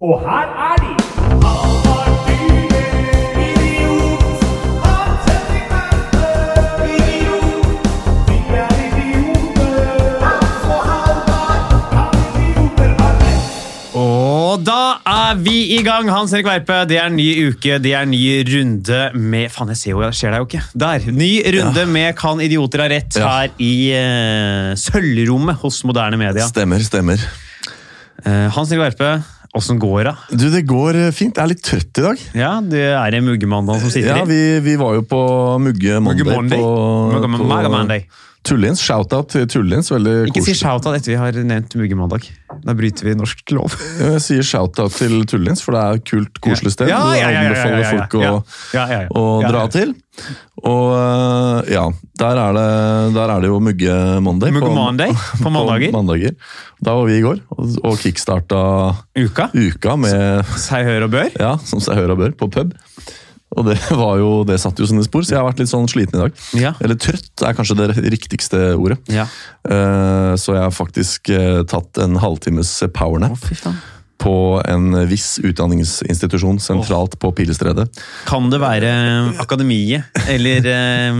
Og her er de! Og da er vi i gang, Hans Erik Verpe. Det er ny uke, det er ny runde med Faen, jeg ser jo, jeg ser deg jo ikke. Der. Ny runde med Kan idioter ha rett Ja. her i uh, sølvrommet hos moderne media. Stemmer, stemmer. Uh, Hans Erik Verpe, åssen går det? Du, det går eh, fint. Jeg er litt trøtt i dag. Ja, det er det muggemandag som sitter Ja, i. vi, vi var jo på Mugge Monday. Mugge på, Tullins. Shout-out til Tullins. Veldig Ikke si shout-out etter vi har nevnt muggemandag. Da bryter vi norsk lov. Jeg sier shout-out til Tullins, for det er et kult, koselig sted. Ja, ja, ja, ja, ja, Jeg ja, ja. folk å, Ja, ja, ja, ja. å dra til. Og eh, ja, der er det, der er det jo Mugge Monday. Mugge på- Monday på mandager. mandager. Da var vi i går og, og kickstarta Uka. uka med Seg hør og bør. Ja, som seg hør og bør, på pub. Og det, var jo, det satt jo sine spor, så jeg har vært litt sånn sliten i dag. Ja. Eller trøtt er kanskje det riktigste ordet. Ja. Uh, Så jeg har faktisk uh, tatt en halvtimes Å, powernap faen. På en viss utdanningsinstitusjon sentralt på Pilestredet. Kan det være Akademiet eller eh,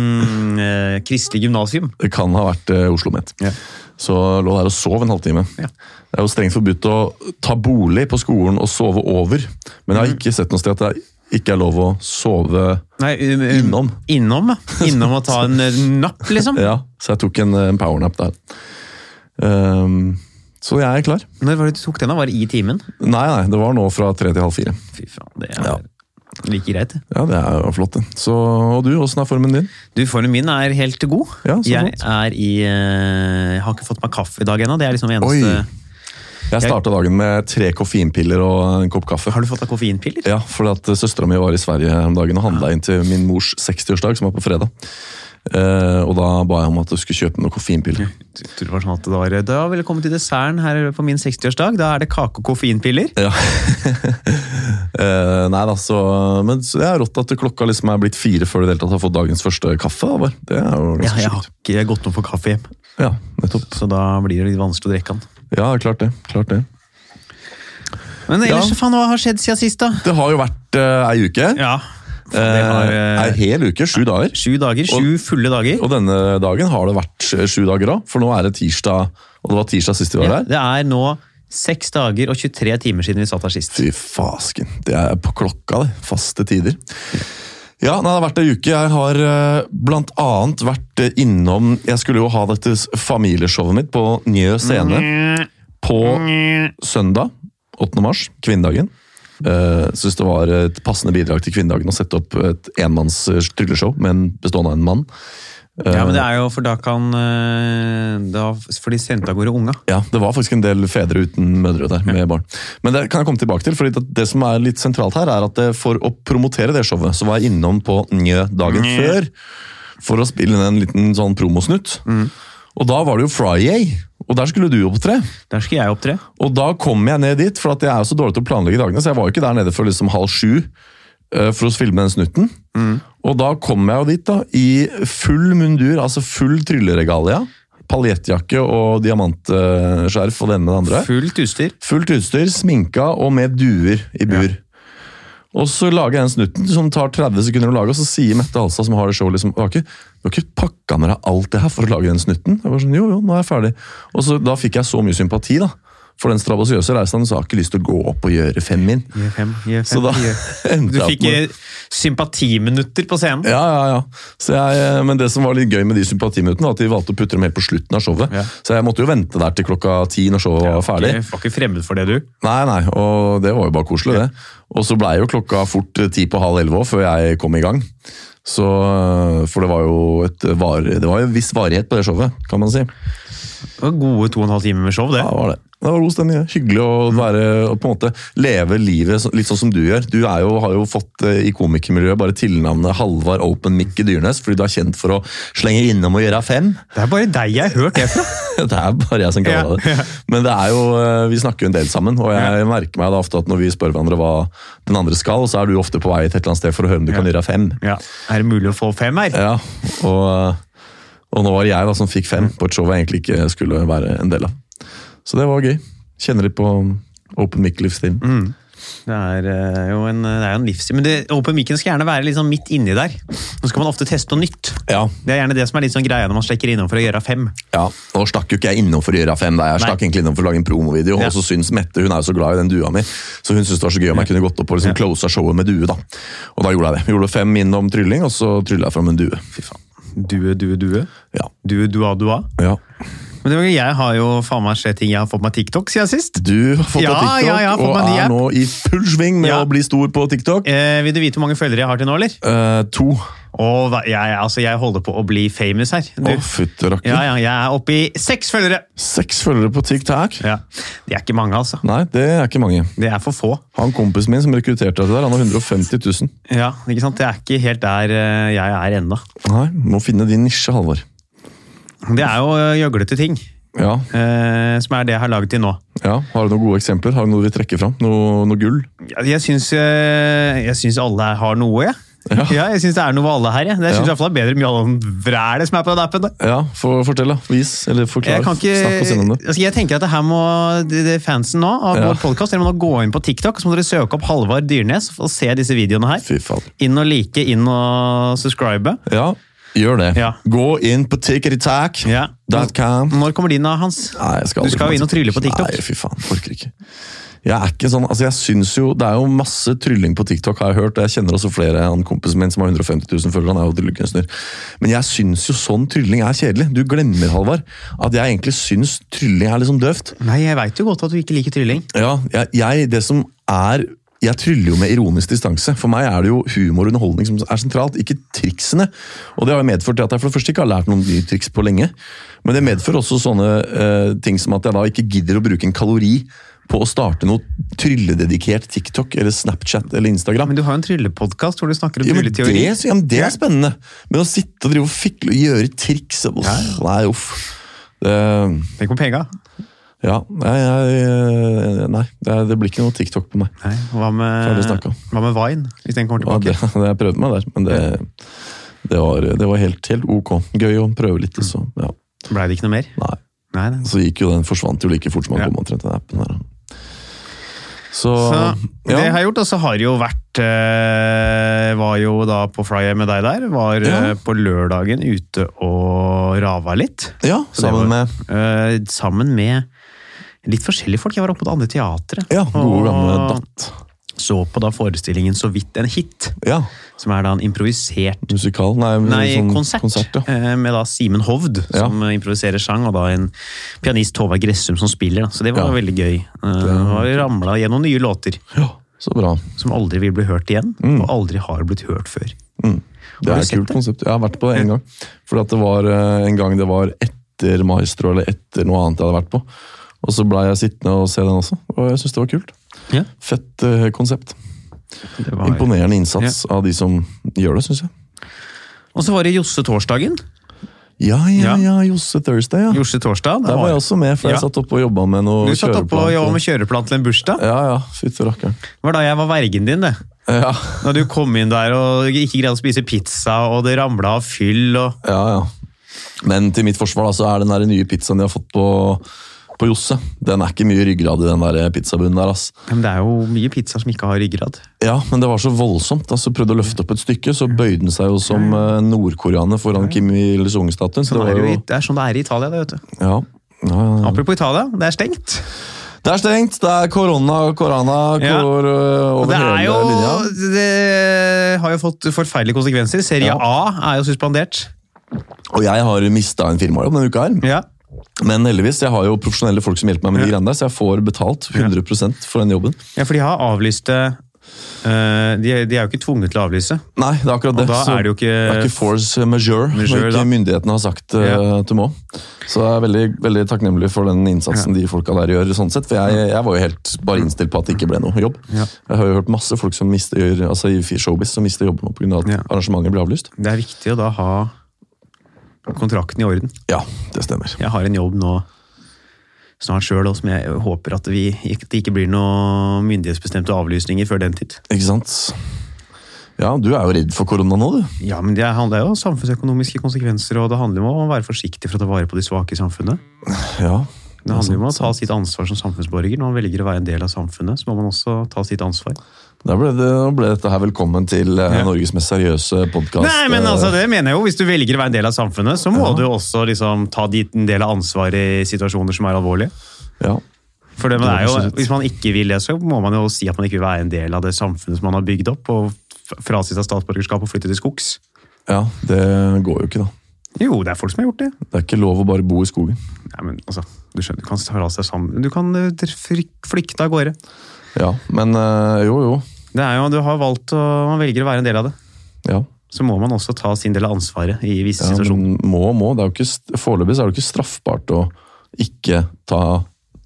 eh, Kristelig gymnasium? Det kan ha vært eh, Oslo Met. Ja. Så lå der og sov en halvtime. Ja. Det er jo strengt forbudt å ta bolig på skolen og sove over, men jeg har Mm. ikke sett noe sted at det ikke er lov å sove Nei, um, um, Innom. Innom. Innom å ta en eh, napp, liksom. Ja, så jeg tok en, en powernap der. Ehm, så jeg er klar. Når var det du tok den? da? Var det i timen? Nei, nei, det var nå fra tre til halv fire. Fy faen, det er Ja. like greit. det. Ja, det er jo flott, det. Så, og du, åssen er formen din? Du, Formen min er helt god. Ja, så jeg flott. er i eh, Jeg har ikke fått meg kaffe i dag ennå. Det er liksom eneste Oi. Jeg starta dagen med tre koffeinpiller og en kopp kaffe. Har du fått deg koffeinpiller? Ja, for at Søstera mi var i Sverige om dagen og handla inn til min mors 60-årsdag, som var på fredag. Eh, og da ba jeg om at du skulle kjøpe noen koffeinpiller. Jeg tror det var sånn at det var, Da komme til desserten her på min 60-årsdag. Da er det kake og koffeinpiller. Ja. uh, nei da, så Men så det er rått at klokka liksom er blitt fire før du i det hele tatt har fått dagens første kaffe. da. Det er jo Ja, ganske jeg har ikke gått noe for kaffe hjem, Ja, nettopp. så da blir det litt vanskelig å drikke den. Ja, klart det. klart det. Men ellers, Ja. faen, hva har skjedd siden sist, da? Det har jo vært uh, ei uke. Ja, det har Eh, eh, ei hel uke, sju dager. sju dager. Sju fulle dager. Og denne dagen har det vært sju dager òg, for nå er det tirsdag. Og det var tirsdag sist vi var Ja, der. det er nå seks dager og 23 timer siden vi satt her sist. Fy fasken. Det er på klokka, det. Faste tider. Ja, nei, det har vært ei uke. Jeg har eh, blant annet vært eh, innom Jeg skulle jo ha dette familieshowet mitt på Njø scene på søndag. 8. mars, kvinnedagen. Uh, Syns det var et passende bidrag til kvinnedagen å sette opp et enmanns eh, trylleshow med en bestående av en mann. Ja, men det er jo for da kan eh, da, For de sendte av gårde unga. Ja, det var faktisk en del fedre uten mødre der med barn. Men det kan jeg komme tilbake til, fordi det, det som er litt sentralt her, er at det, for å promotere det showet, så var jeg innom på Njø dagen Nye. før for å spille inn en liten sånn promosnutt. Mm. Og da var det jo Friday, og der skulle du opptre. Der skulle jeg opptre. Og da kom jeg ned dit, for at jeg er jo så dårlig til å planlegge dagene, så jeg var jo ikke der nede før liksom halv sju eh, for å filme den snutten. Mm. Og da kom jeg jo dit da, i full mundur, altså full trylleregalia. Paljettjakke og diamantskjerf og det ene med det andre. Fullt utstyr. Fullt utstyr, sminka og med duer i bur. Og så lager jeg den snutten som tar 30 sekunder å lage, og så sier Mette Halstad, som har det showet, liksom, du har ikke pakka med deg alt det her for å lage den snutten? Jeg var sånn, jo, jo, nå er jeg ferdig. Og så, Da fikk jeg så mye sympati da, for den strabasiøse reisen, så har ikke lyst til å gå opp og gjøre fem min. Gjør fem, gjør fem, Så da endte Du jeg opp med fikk sympatiminutter på scenen. ja, ja, ja. Så jeg, eh, men det som var litt gøy med de sympatiminuttene, var at de valgte å putte dem helt på slutten av showet. Ja. Så jeg måtte jo vente der til klokka ti når showet var ferdig. Jeg var ikke fremmed for det, du. Nei, nei, og det var jo bare koselig, det. Og så blei jo klokka fort ti på halv elleve før jeg kom i gang. Så, For det var jo et var, det var jo en viss varighet på det showet, kan man si. Det var gode to og en halv time med show, det. Ja, det var det. Det var god stemning. ja. Hyggelig å være, på en måte leve livet litt sånn som du gjør. Du er jo, har jo fått eh, i komikermiljøet bare tilnavnet Halvard Open Mick Dyrnes, fordi du er kjent for å slenge innom og gjøre fem. Det er bare deg jeg har hørt det fra. Det er bare jeg som kaller Ja, det det. Men det er jo, eh, vi snakker jo en del sammen, og jeg merker meg da ofte at når vi spør hverandre hva den andre skal, så er du ofte på vei til et eller annet sted for å høre om du kan gjøre fem. Ja. Er det mulig å få fem her? Ja, og, eh, og nå var det jeg da som fikk fem på et show jeg egentlig ikke skulle være en del av. Så det var gøy. Kjenner litt på open mic-livsstilen. Det er eh, jo en, det er jo en livsstil. Men det, open Mic-en skal gjerne være sånn midt inni der. Nå skal man ofte teste noe nytt. Ja, Det er gjerne det som er litt sånn greia når man slekker innom for å gjøre fem. ja. Nå stakk jo ikke jeg innom for å gjøre fem, der. jeg Nei. stakk egentlig innom for å lage en promovideo. Ja. Og så syns Mette, hun er jo så glad i den dua mi, så hun syntes det var så gøy om jeg kunne gått opp og liksom Ja. closa showet med due. da. Og da gjorde jeg det. Gjorde fem innom trylling, og så trylla jeg fram en due. Fy faen. Due, due, due. Ja. Due, dua, dua. ja. Men det var, jeg har jo faen meg sett ting jeg har fått meg TikTok siden sist. Du har fått Ja, deg TikTok, ja, og er app. nå i full sving med Ja. å bli stor på TikTok. Eh, vil du vite hvor mange følgere jeg har til nå, eller? Eh, to. Og jeg, altså, jeg holder på å bli famous her. Du. Å, fytte rakker. Ja, ja, jeg er oppe i seks følgere! Seks følgere på TikTok. Ja. Det er ikke mange, altså. Nei, det er ikke mange. Det er for få. Han kompisen min som rekrutterte deg til der, han har 150 000. Ja, ikke sant? Det er ikke helt der eh, jeg er ennå. Nei, må finne din nisje, Halvor. Det er jo eh, gjøglete ting, Ja, eh, som er det jeg har laget til nå. ja. Har du noen gode eksempler? Har du noe vi trekker fram? Noe, noe gull? Ja, Jeg syns, eh, jeg syns alle har noe, jeg. Ja. Ja. jeg syns det er noe ved alle her. Jeg, jeg syns Ja. det er bedre enn mye vrælet som er på den appen. da. Ja, for, fortell da. Vis, eller forklar. Jeg, kan ikke, Snakk oss gjennom det. altså jeg tenker at det her må det, det fansen nå av Ja. vår podkast dere må nå gå inn på TikTok så må dere søke opp Halvard Dyrnes og se disse videoene her. Fy faen. Inn og like, inn og subscribe. Ja, gjør det. Ja. Gå inn på tickety-tack.com. Ja. Når kommer din, da, Hans? Nei, jeg skal Du skal jo inn og trylle på TikTok. Nei, fy faen. Orker ikke. Jeg er ikke sånn, altså jeg synes jo, Det er jo masse trylling på TikTok, har jeg hørt. og Jeg kjenner også flere han kompisen min som har 150 000 følgere. Han er jo tryllekunstner. Men jeg syns jo sånn trylling er kjedelig. Du glemmer, Halvard, at jeg egentlig syns trylling er liksom døvt. Nei, jeg veit jo godt at du ikke liker trylling. Ja, jeg, jeg, det som er jeg tryller jo med ironisk distanse. For meg er det jo humor og underholdning som er sentralt, ikke triksene. Og det har jo medført at jeg for det første ikke har lært noen nye triks på lenge. Men det medfører også sånne uh, ting som at jeg da ikke gidder å bruke en kalori på å starte noe tryllededikert TikTok eller Snapchat eller Instagram. Men du har jo en tryllepodkast hvor du snakker om Ja, det, ja, det er spennende. Men å sitte og drive og fikle og gjøre triks uff, Nei, uff. Det, Tenk på penga. ja, nei, jeg, nei det, blir ikke noe TikTok på meg. Nei, hva med, hva med Vine, hvis den kommer Ja, det, det jeg prøvde meg der, men det, det, var, det var helt, helt ok. Gøy å prøve litt, så ja. Blei det ikke noe mer? Nei. Nei. Så gikk jo den, forsvant jo like fort som Ja. kom omtrent, den appen der. Så, Så det har jeg gjort, og så har det jo vært eh, Var jo da på flyer med deg der. Var Ja. eh, på lørdagen ute og rava litt. ja, sammen var- med Eh, sammen med litt forskjellige folk. Jeg var oppe på det andre teatret. ja, gode gamle Datt. Så på da forestillingen Så vidt en hit. Ja, Som er da en improvisert musikal. Nei, Nei, sånn konsert. ja. eh, Med da Simen Hovd, som eh, improviserer sang, og da en pianist Håvard Gressum som spiller. Da. Så det var veldig gøy. Uh, Ramla gjennom nye låter ja, så bra. som aldri vil bli hørt igjen, og aldri har blitt hørt før. Mm. Det er et kult det? konsept. Jeg har vært på det en gang. For det var eh, en gang det var etter Maestro, eller etter noe annet jeg hadde vært på. Og så blei jeg sittende og se den også, og jeg syns det var kult. Ja. Fett uh, konsept. Var... Imponerende innsats av de som gjør det, syns jeg. Og så var det Josse Torsdagen. Ja, ja, Ja. ja, Josse Thursday, ja. Josse Torsdag. Der var jeg også med, for jeg Ja. satt oppe og jobba med noe Du satt oppe og jobba med kjøreplan til en bursdag. Ja, ja, fytte rakkeren. Det var da jeg var vergen din, det. Ja, Da du kom inn der og ikke greide å spise pizza, og det ramla av fyll og ja, ja. Men til mitt forsvar da, så er den der nye pizzaen de har fått på, på Josse, den er ikke mye ryggrad i den der pizzabunnen der, ass. Men det er jo mye pizza som ikke har ryggrad. Ja, men det var så voldsomt. altså Prøvde å løfte opp et stykke, så bøyde den seg jo som eh, nordkoreaner foran Kim Il-sung-statuen. Sånn det jo, det er sånn det er i Italia, det, vet du. ja, ja. Apropos Italia, det er stengt. Det er stengt, det er korona, korona Ja. kor, øh, over er hele jo linja. Det har jo fått forferdelige konsekvenser. Serie Ja. A er jo suspendert. Og jeg har mista en firmajobb denne uka her. Ja. Men heldigvis, jeg har jo profesjonelle folk som hjelper meg med de greiene der, så jeg får betalt 100% for den jobben. ja, for de har avlyst det eh, de, de er jo ikke tvunget til å avlyse. Nei, det er akkurat det. Og da så er det jo ikke- det er ikke force majeure, Majeure, ikke myndighetene har sagt uh, Ja. du må. Så jeg er veldig, veldig takknemlig for den innsatsen de folka der gjør. sånn sett, For jeg, jeg var jo helt bare innstilt på at det ikke ble noe jobb. Ja. Jeg har jo hørt masse folk som mister, altså i showbiz som mister jobben pga. at Ja. arrangementet ble avlyst. Det er viktig å da ha kontrakten i orden. Ja, det stemmer. Jeg har en jobb nå snart sjøl som jeg håper at vi, det ikke blir noen myndighetsbestemte avlysninger før den tid. Ikke sant? Ja, du er jo redd for korona nå, du. Ja, men det handler jo om samfunnsøkonomiske konsekvenser, og det handler om å være forsiktig for å ta vare på de svake i samfunnet. Ja, Det handler jo om å ta sitt ansvar som samfunnsborger. Når man velger å være en del av samfunnet, så må man også ta sitt ansvar. Da ble, det, da ble dette her velkommen til eh, Ja. Norges mest seriøse podkast. Nei, men altså, det mener jeg jo. Hvis du velger å være en del av samfunnet, så må Ja. du også liksom ta dit en del av ansvaret i situasjoner som er alvorlige. Ja. For det, det er jo, Hvis man ikke vil det, så må man jo si at man ikke vil være en del av det samfunnet som man har bygd opp, og frasi seg statsborgerskap og flytte til skogs. ja, det går jo ikke, da. Jo, det er folk som har gjort det. Det er ikke lov å bare bo i skogen. Nei, men altså, Du skjønner, du kan fra seg sammen. Du kan eh, flykte av gårde. Ja, men øh, jo, jo. Det er jo, Du har valgt å, man velger å være en del av det. Ja. Så må man også ta sin del av ansvaret i visse ja situasjoner. må og må. Det er jo ikke, Foreløpig er det ikke straffbart å ikke ta,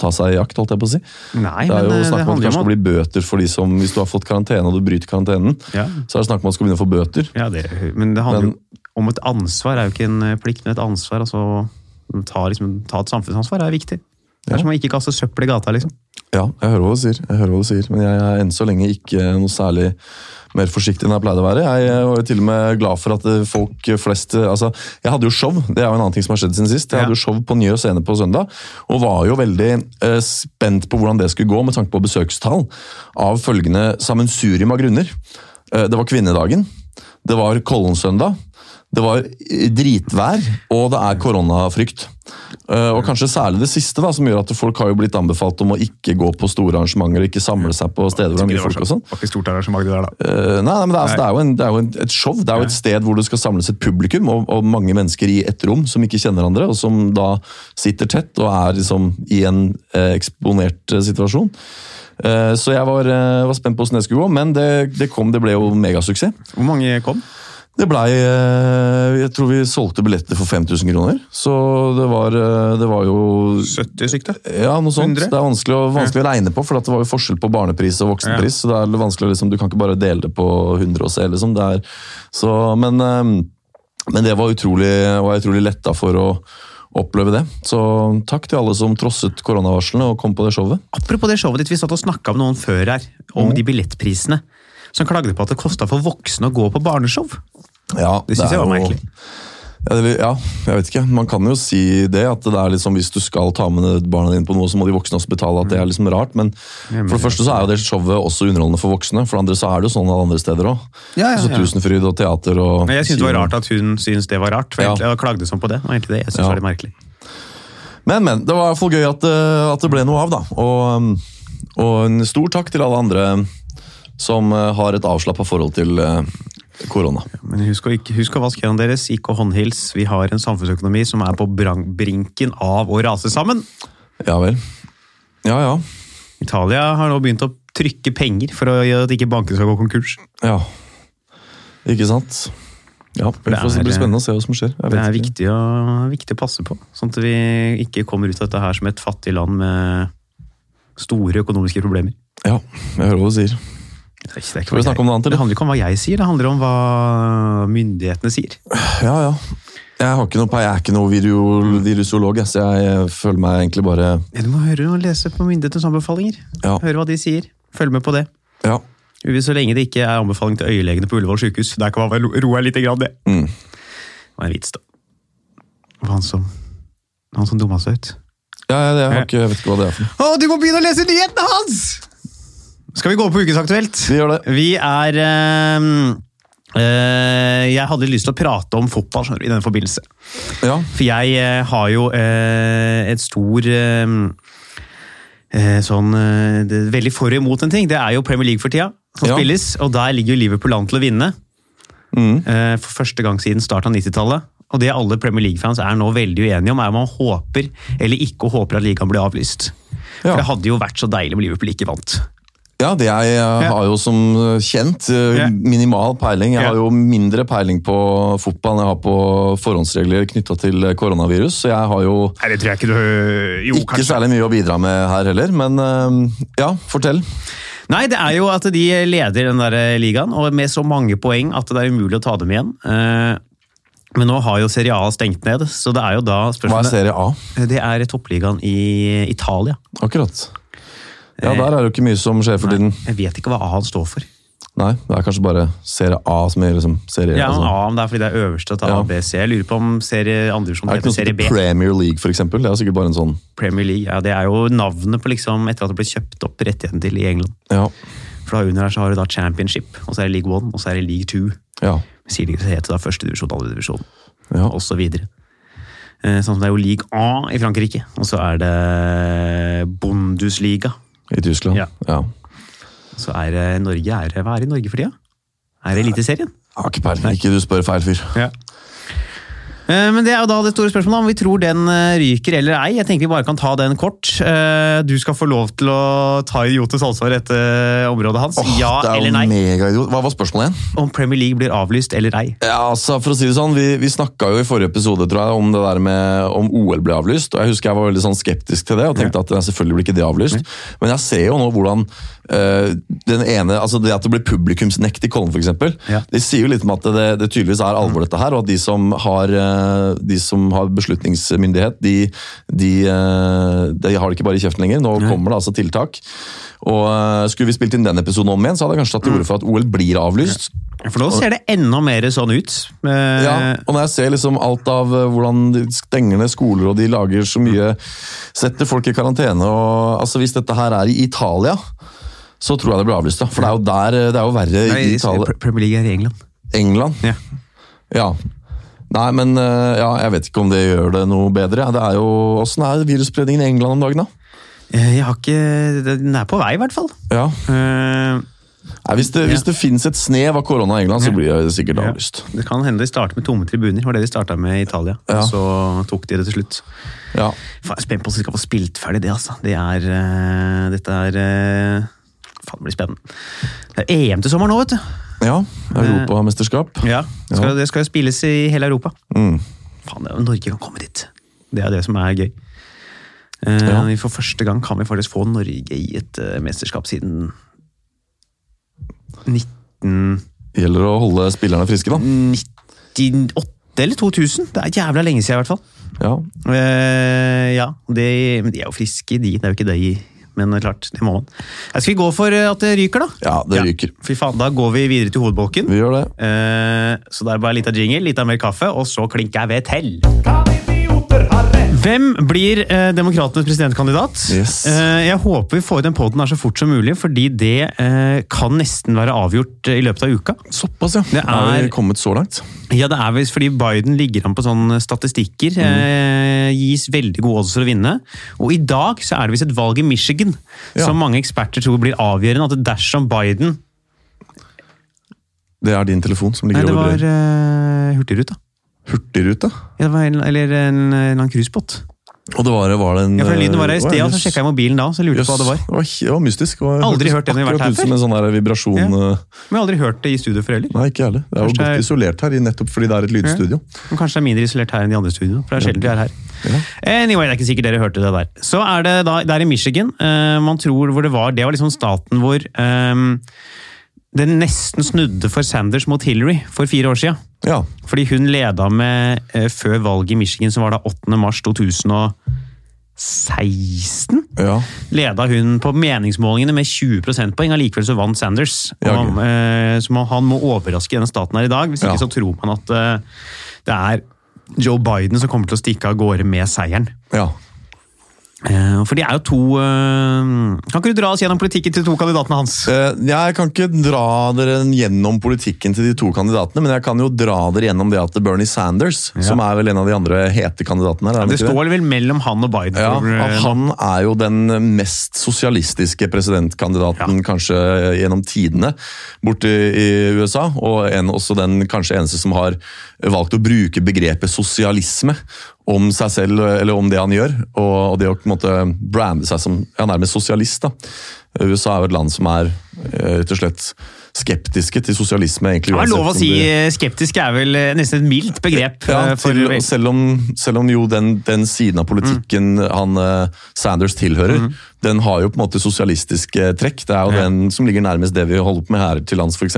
ta seg i jakt, holdt jeg på å si. Nei, Det er jo eh, snakk om at det kanskje skal bli bøter for de som Hvis du har fått karantene og du bryter karantenen, Ja. så er det snakk om at du skal begynne å få bøter. Ja, det, men det handler Men- jo om et ansvar. Det er jo ikke en eh, plikt, men et ansvar. altså Ta, liksom, ta et samfunnsansvar er viktig. Det er som å ikke kaste søppel i gata, liksom. Ja, jeg hører hva du sier, jeg hører hva du sier, men jeg er enn så lenge ikke noe særlig mer forsiktig enn jeg pleide å være. Jeg var jo til og med glad for at folk flest altså, Jeg hadde jo show, det er jo en annen ting som har skjedd siden sist. Jeg hadde jo show på Njø scene på søndag, og var jo veldig eh, spent på hvordan det skulle gå med tanke på besøkstall, av følgende sammensurium av grunner. Eh, det var kvinnedagen, det var Kollensøndag, det var eh, dritvær, og det er koronafrykt. Eh, Og kanskje særlig det siste, da, som gjør at folk har jo blitt anbefalt om å ikke gå på store arrangementer og ikke samle seg på steder hvor det er mye folk og sånn. var ikke stort arrangement, det der, da. Eh, Nei, nei, men det er, altså, det er jo, en, det er jo en, et show. Det er jo et sted hvor det skal samles et publikum og, og mange mennesker i ett rom som ikke kjenner hverandre, og som da sitter tett og er liksom i en eh, eksponert eh, situasjon. Eh, så jeg var, var spent på hvordan det skulle gå, men det, det kom, det ble jo megasuksess. Hvor mange kom? Det blei eh, Jeg tror vi solgte billetter for 5000 kroner. Så det var, eh, det var jo 70 stykker. Ja, noe sånt. 100? Det er vanskelig å, vanskelig å regne på, for det var jo forskjell på barnepris og voksenpris. så det er vanskelig liksom, Du kan ikke bare dele det på 100 og se, liksom. Det er, så, men, eh, men det var utrolig, var utrolig letta for å oppleve det. Så takk til alle som trosset koronavarslene og kom på det showet. Apropos det showet ditt, vi satt og snakka med noen før her om de billettprisene. Som klagde på at det kosta for voksne å gå på barneshow. Ja, Det synes er jeg var merkelig. Ja, det, ja, jeg vet ikke. Man kan jo si det, at det er liksom, hvis du skal ta med barna dine på noe, så må de voksne også betale. at det er liksom rart, Men for det første så er jo det showet også underholdende for voksne. For det andre så er det jo sånn alle andre steder òg. Ja, ja, ja. Tusenfryd og teater og Men jeg syns det var rart at hun syns det var rart. For Ja. jeg klagde sånn på det. og egentlig det jeg synes Ja. var litt merkelig. Men, men. Det var i hvert fall gøy at, eh, at det ble noe av, da. Og, um, og en stor takk til alle andre som eh, har et avslappa forhold til eh, korona. Men husk å, ikke, husk å vaske hendene deres, ikke å håndhils. Vi har en samfunnsøkonomi som er på brinken av å rase sammen. Ja vel. Ja ja. Italia har nå begynt å trykke penger for å gjøre at ikke bankene skal gå konkurs. Ja. Ikke sant? Ja, det, det får er- spennende å se hva som skjer. Det er viktig å, viktig å passe på, sånn at vi ikke kommer ut av dette her som et fattig land med store økonomiske problemer. Ja, jeg hører hva du sier. Det, er ikke, det, er ikke vi snakke om noe annet, eller? det handler ikke om hva jeg sier, det handler om hva myndighetene sier. Ja, ja. Jeg, har ikke noe, jeg er ikke noe virusolog, så jeg føler meg egentlig bare Ja, Du må høre og lese på myndighetenes anbefalinger. Ja. Høre hva de sier. Følg med på det. Ja. Så lenge det ikke er anbefaling til øyelegene på Ullevål sykehus. Der kan man vel roe litt. Grann, det. Mm. det var en vits, da. Det var han som, han som dumma seg ut. ja jeg, jeg, har ikke, jeg vet ikke hva det er for noe. Å, du må begynne å lese nyhetene hans! Skal vi gå på Ukes Aktuelt? Vi gjør det. Vi er ehm, eh, Jeg hadde lyst til å prate om fotball skjønner du, i denne forbindelse. Ja. For jeg eh, har jo eh, et stor eh, eh, sånn Veldig for og imot en ting. Det er jo Premier League for tida, som Ja. spilles. Og der ligger jo Liverpool an til å vinne. Mm. For første gang siden starten av 90-tallet. Og det alle Premier League-fans er nå veldig uenige om, er om man håper eller ikke håper at ligaen blir avlyst. Ja. For det hadde jo vært så deilig om Liverpool ikke vant. Ja, det jeg, har jo som kjent eh, minimal peiling. Jeg har jo mindre peiling på fotball enn jeg har på forhåndsregler knytta til koronavirus. Så jeg har jo Nei, det tror jeg ikke du Jo, ikke særlig mye å bidra med her heller. Men eh, ja, fortell. Nei, det er jo at de leder den der ligaen, og med så mange poeng at det er umulig å ta dem igjen. Eh, Men nå har jo Serie A stengt ned, så det er jo da Hva er serie A? Det er toppligaen i Italia. Akkurat. Ja, der er det jo ikke mye som skjer for tiden. Jeg vet ikke hva A han står for. Nei, det er kanskje bare serie A som er liksom serie Ja, altså. A, men det er fordi det er øverste til Ja. ABC. Jeg lurer på om serie andredivisjon Er det ikke heter noe som serie B. Premier League, for eksempel? Det er sikkert bare en sånn Premier League. Ja, det er jo navnet på liksom, etter at det ble kjøpt opp rettigheten til i England. Ja. For da under her så har du da Championship, og så er det League One, og så er det League Two. Ja. Sier de det heter da første divisjon, andre divisjon, ja. og så videre. Eh, Sånn som det er jo League A i Frankrike, og så er det Bundesliga. I Tyskland. Ja. ja. Så er det Norge er, Hva er det i Norge for tida? Er det Eliteserien? Har ikke peiling. Ikke du spør feil fyr. Ja. Eh, Men det er jo da det store spørsmålet om vi tror den eh, ryker eller ei. Jeg tenker vi bare kan ta den kort. Eh, Du skal få lov til å ta idiotes ansvar etter området hans. Åh, ja er eller nei? megaidiot. Hva var spørsmålet igjen? Om Premier League blir avlyst eller ei. Ja, altså, for å si det sånn, Vi, vi snakka jo i forrige episode tror jeg, om det der med om OL ble avlyst. og Jeg husker jeg var veldig sånn skeptisk til det og tenkte at selvfølgelig blir ikke det avlyst. Men jeg ser jo nå hvordan eh, den ene, altså det at det blir publikumsnekt i Kollen f.eks. Ja. Det sier jo litt om at det, det tydeligvis er alvor, dette her. Og at de som har, eh, de som har beslutningsmyndighet, de, de, eh, de har det ikke bare i kjeften lenger. Nå kommer det altså tiltak. Og Skulle vi spilt inn den episoden om igjen, så hadde jeg kanskje tatt til orde for at OL blir avlyst. For nå ser det enda mer sånn ut. Ja, og når jeg ser liksom alt av hvordan de stenger ned skoler og de lager så mye Setter folk i karantene og altså Hvis dette her er i Italia, så tror jeg det blir avlyst. da. For det er jo der eh, det er jo verre Nei, i Italia. Premier League er i England. England? Ja. Ja. Nei, men eh, ja, jeg vet ikke om det gjør det noe bedre. Det er jo, Åssen er virusspredningen i England om dagen, da? Eh, Jeg har ikke Den er på vei, i hvert fall. Ja. Uh, Nei, hvis det, hvis det finnes et snev av korona i England, så blir det sikkert Ja. avlyst. Det kan hende de starter med tomme tribuner. var det de starta med i Italia. Ja. Og så tok de det til slutt. Ja. Faen, jeg er spent på om de skal få spilt ferdig det, altså. Det er uh, Dette er eh, Faen, det blir spennende. Det er EM til sommeren nå, vet du. ja. Europamesterskap. Ja, skal, Ja. Det skal jo spilles i hele Europa. Mm. Faen, det Norge kan komme dit. Det er det som er gøy. Eh, Ja. vi For første gang kan vi faktisk få Norge i et eh, mesterskap siden 19... Gjelder å holde spillerne friske, da. 98 eller 2000. Det er jævla lenge siden, i hvert fall. Ja. Uh, ja, det, men de er jo friske, de. Det er jo ikke de. Men klart, det må man. Jeg skal vi gå for eh, at det ryker, da? ja, det ryker. Fy faen, Da går vi videre til hovedbolken. Vi gjør det. Eh, så det er bare litt av jingle, litt av mer kaffe, og så klinker jeg ved til. Kan? Hvem blir eh, demokratenes presidentkandidat? Yes. Eh, jeg håper vi får ut den poden så fort som mulig, fordi det eh, kan nesten være avgjort eh, i løpet av uka. Såpass, ja. Det er, er- vi kommet så langt? Ja, det er visst fordi Biden ligger an på sånne statistikker. Mm. Eh, gis veldig gode odds for å vinne. Og i dag så er det visst et valg i Michigan Ja. som mange eksperter tror blir avgjørende. At dersom Biden Det er din telefon som Nei, ligger det over var uh, Hurtigruta. Hurtigrute. Ja, det var en, eller en, en cruisebåt. Og det var, var det en Ja, for lyden var her i sted, og så sjekka jeg mobilen da, så jeg lurte på hva det var. Det var, det var mystisk. Det var, Aldri hørt det når vi har vært her før. som en sånn der vibrasjon Ja. eh, Men jeg har aldri hørt det i studio før heller. Nei, ikke heller. Det er Kanskje jo godt er- isolert her, nettopp fordi det er et lydstudio. Men kanskje det er mindre isolert her enn de andre studioene. For det er sjelden vi er her. Ja. Anyway, det er ikke sikkert dere hørte det der. Så er det da, det er i Michigan. Uh, man tror hvor det var Det var liksom staten hvor eh, det nesten snudde for Sanders mot Hillary for fire år siden. Ja. Fordi hun leda med eh, før valget i Michigan, som var da 8. mars 2016. ja. Leda hun på meningsmålingene med 20 prosentpoeng, allikevel så vant Sanders. Ja, han, eh, så han må overraske denne staten her i dag. Hvis ikke så tror man at eh, det er Joe Biden som kommer til å stikke av gårde med seieren. ja. Eh, For de er jo to Kan ikke du dra oss gjennom politikken til de to kandidatene hans? Eh, Jeg kan ikke dra dere gjennom politikken til de to kandidatene, men jeg kan jo dra dere gjennom det at Bernie Sanders, som er vel en av de andre hete kandidatene her, er han Det står vel mellom han og Biden. Ja, for, Han er jo den mest sosialistiske presidentkandidaten kanskje gjennom tidene borte i USA. Og en, også den kanskje eneste som har valgt å bruke begrepet sosialisme om seg selv, eller om det han gjør. Og det å på en måte brande seg som ja, nærmest sosialist. Da. USA er jo et land som er eh, rett og slett skeptiske til sosialisme. egentlig det er lov å si de- eh, skeptisk er vel eh, nesten et mildt begrep. ja, til, selv, om, selv om jo den, den siden av politikken han eh, Sanders tilhører, den har jo på en måte sosialistiske trekk. Det er jo Ja. den som ligger nærmest det vi holder på med her til lands, f.eks.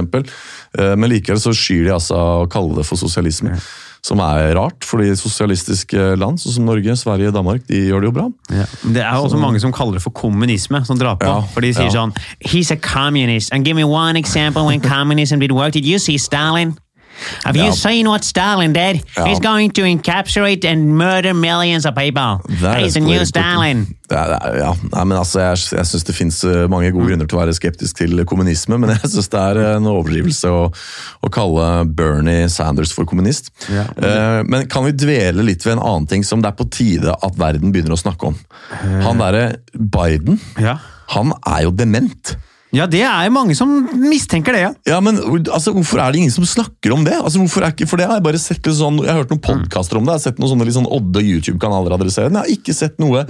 Men likevel så skyr de altså å kalle det for sosialisme. Som er rart, fordi sosialistiske land, sånn som Norge, Sverige, Danmark, de gjør det jo bra. Ja. Det er også også mange som kaller det for kommunisme, som drar på. Ja, For de sier ja. sånn He's a communist. And give me one example when communism did work. Did you see Stalin? Have you seen what Stalin did? Ja. He's going to encapsulate and murder millions of people. That He's a new. Stalin. Ja, nei, men altså, Jeg, jeg syns det fins mange gode grunner til å være skeptisk til kommunisme, men jeg syns det er en overdrivelse å, å kalle Bernie Sanders for kommunist. Ja. Eh, men kan vi dvele litt ved en annen ting som det er på tide at verden begynner å snakke om? Han derre Biden, Ja. han er jo dement. Ja, det er mange som mistenker det, ja. Ja, men altså, Hvorfor er det ingen som snakker om det? Altså, hvorfor er ikke, for det har Jeg bare sett litt sånn, jeg har hørt noen podkaster om det, jeg har sett noen sånne litt sånn odde YouTube-kanaler adressere det. men Jeg har ikke sett noe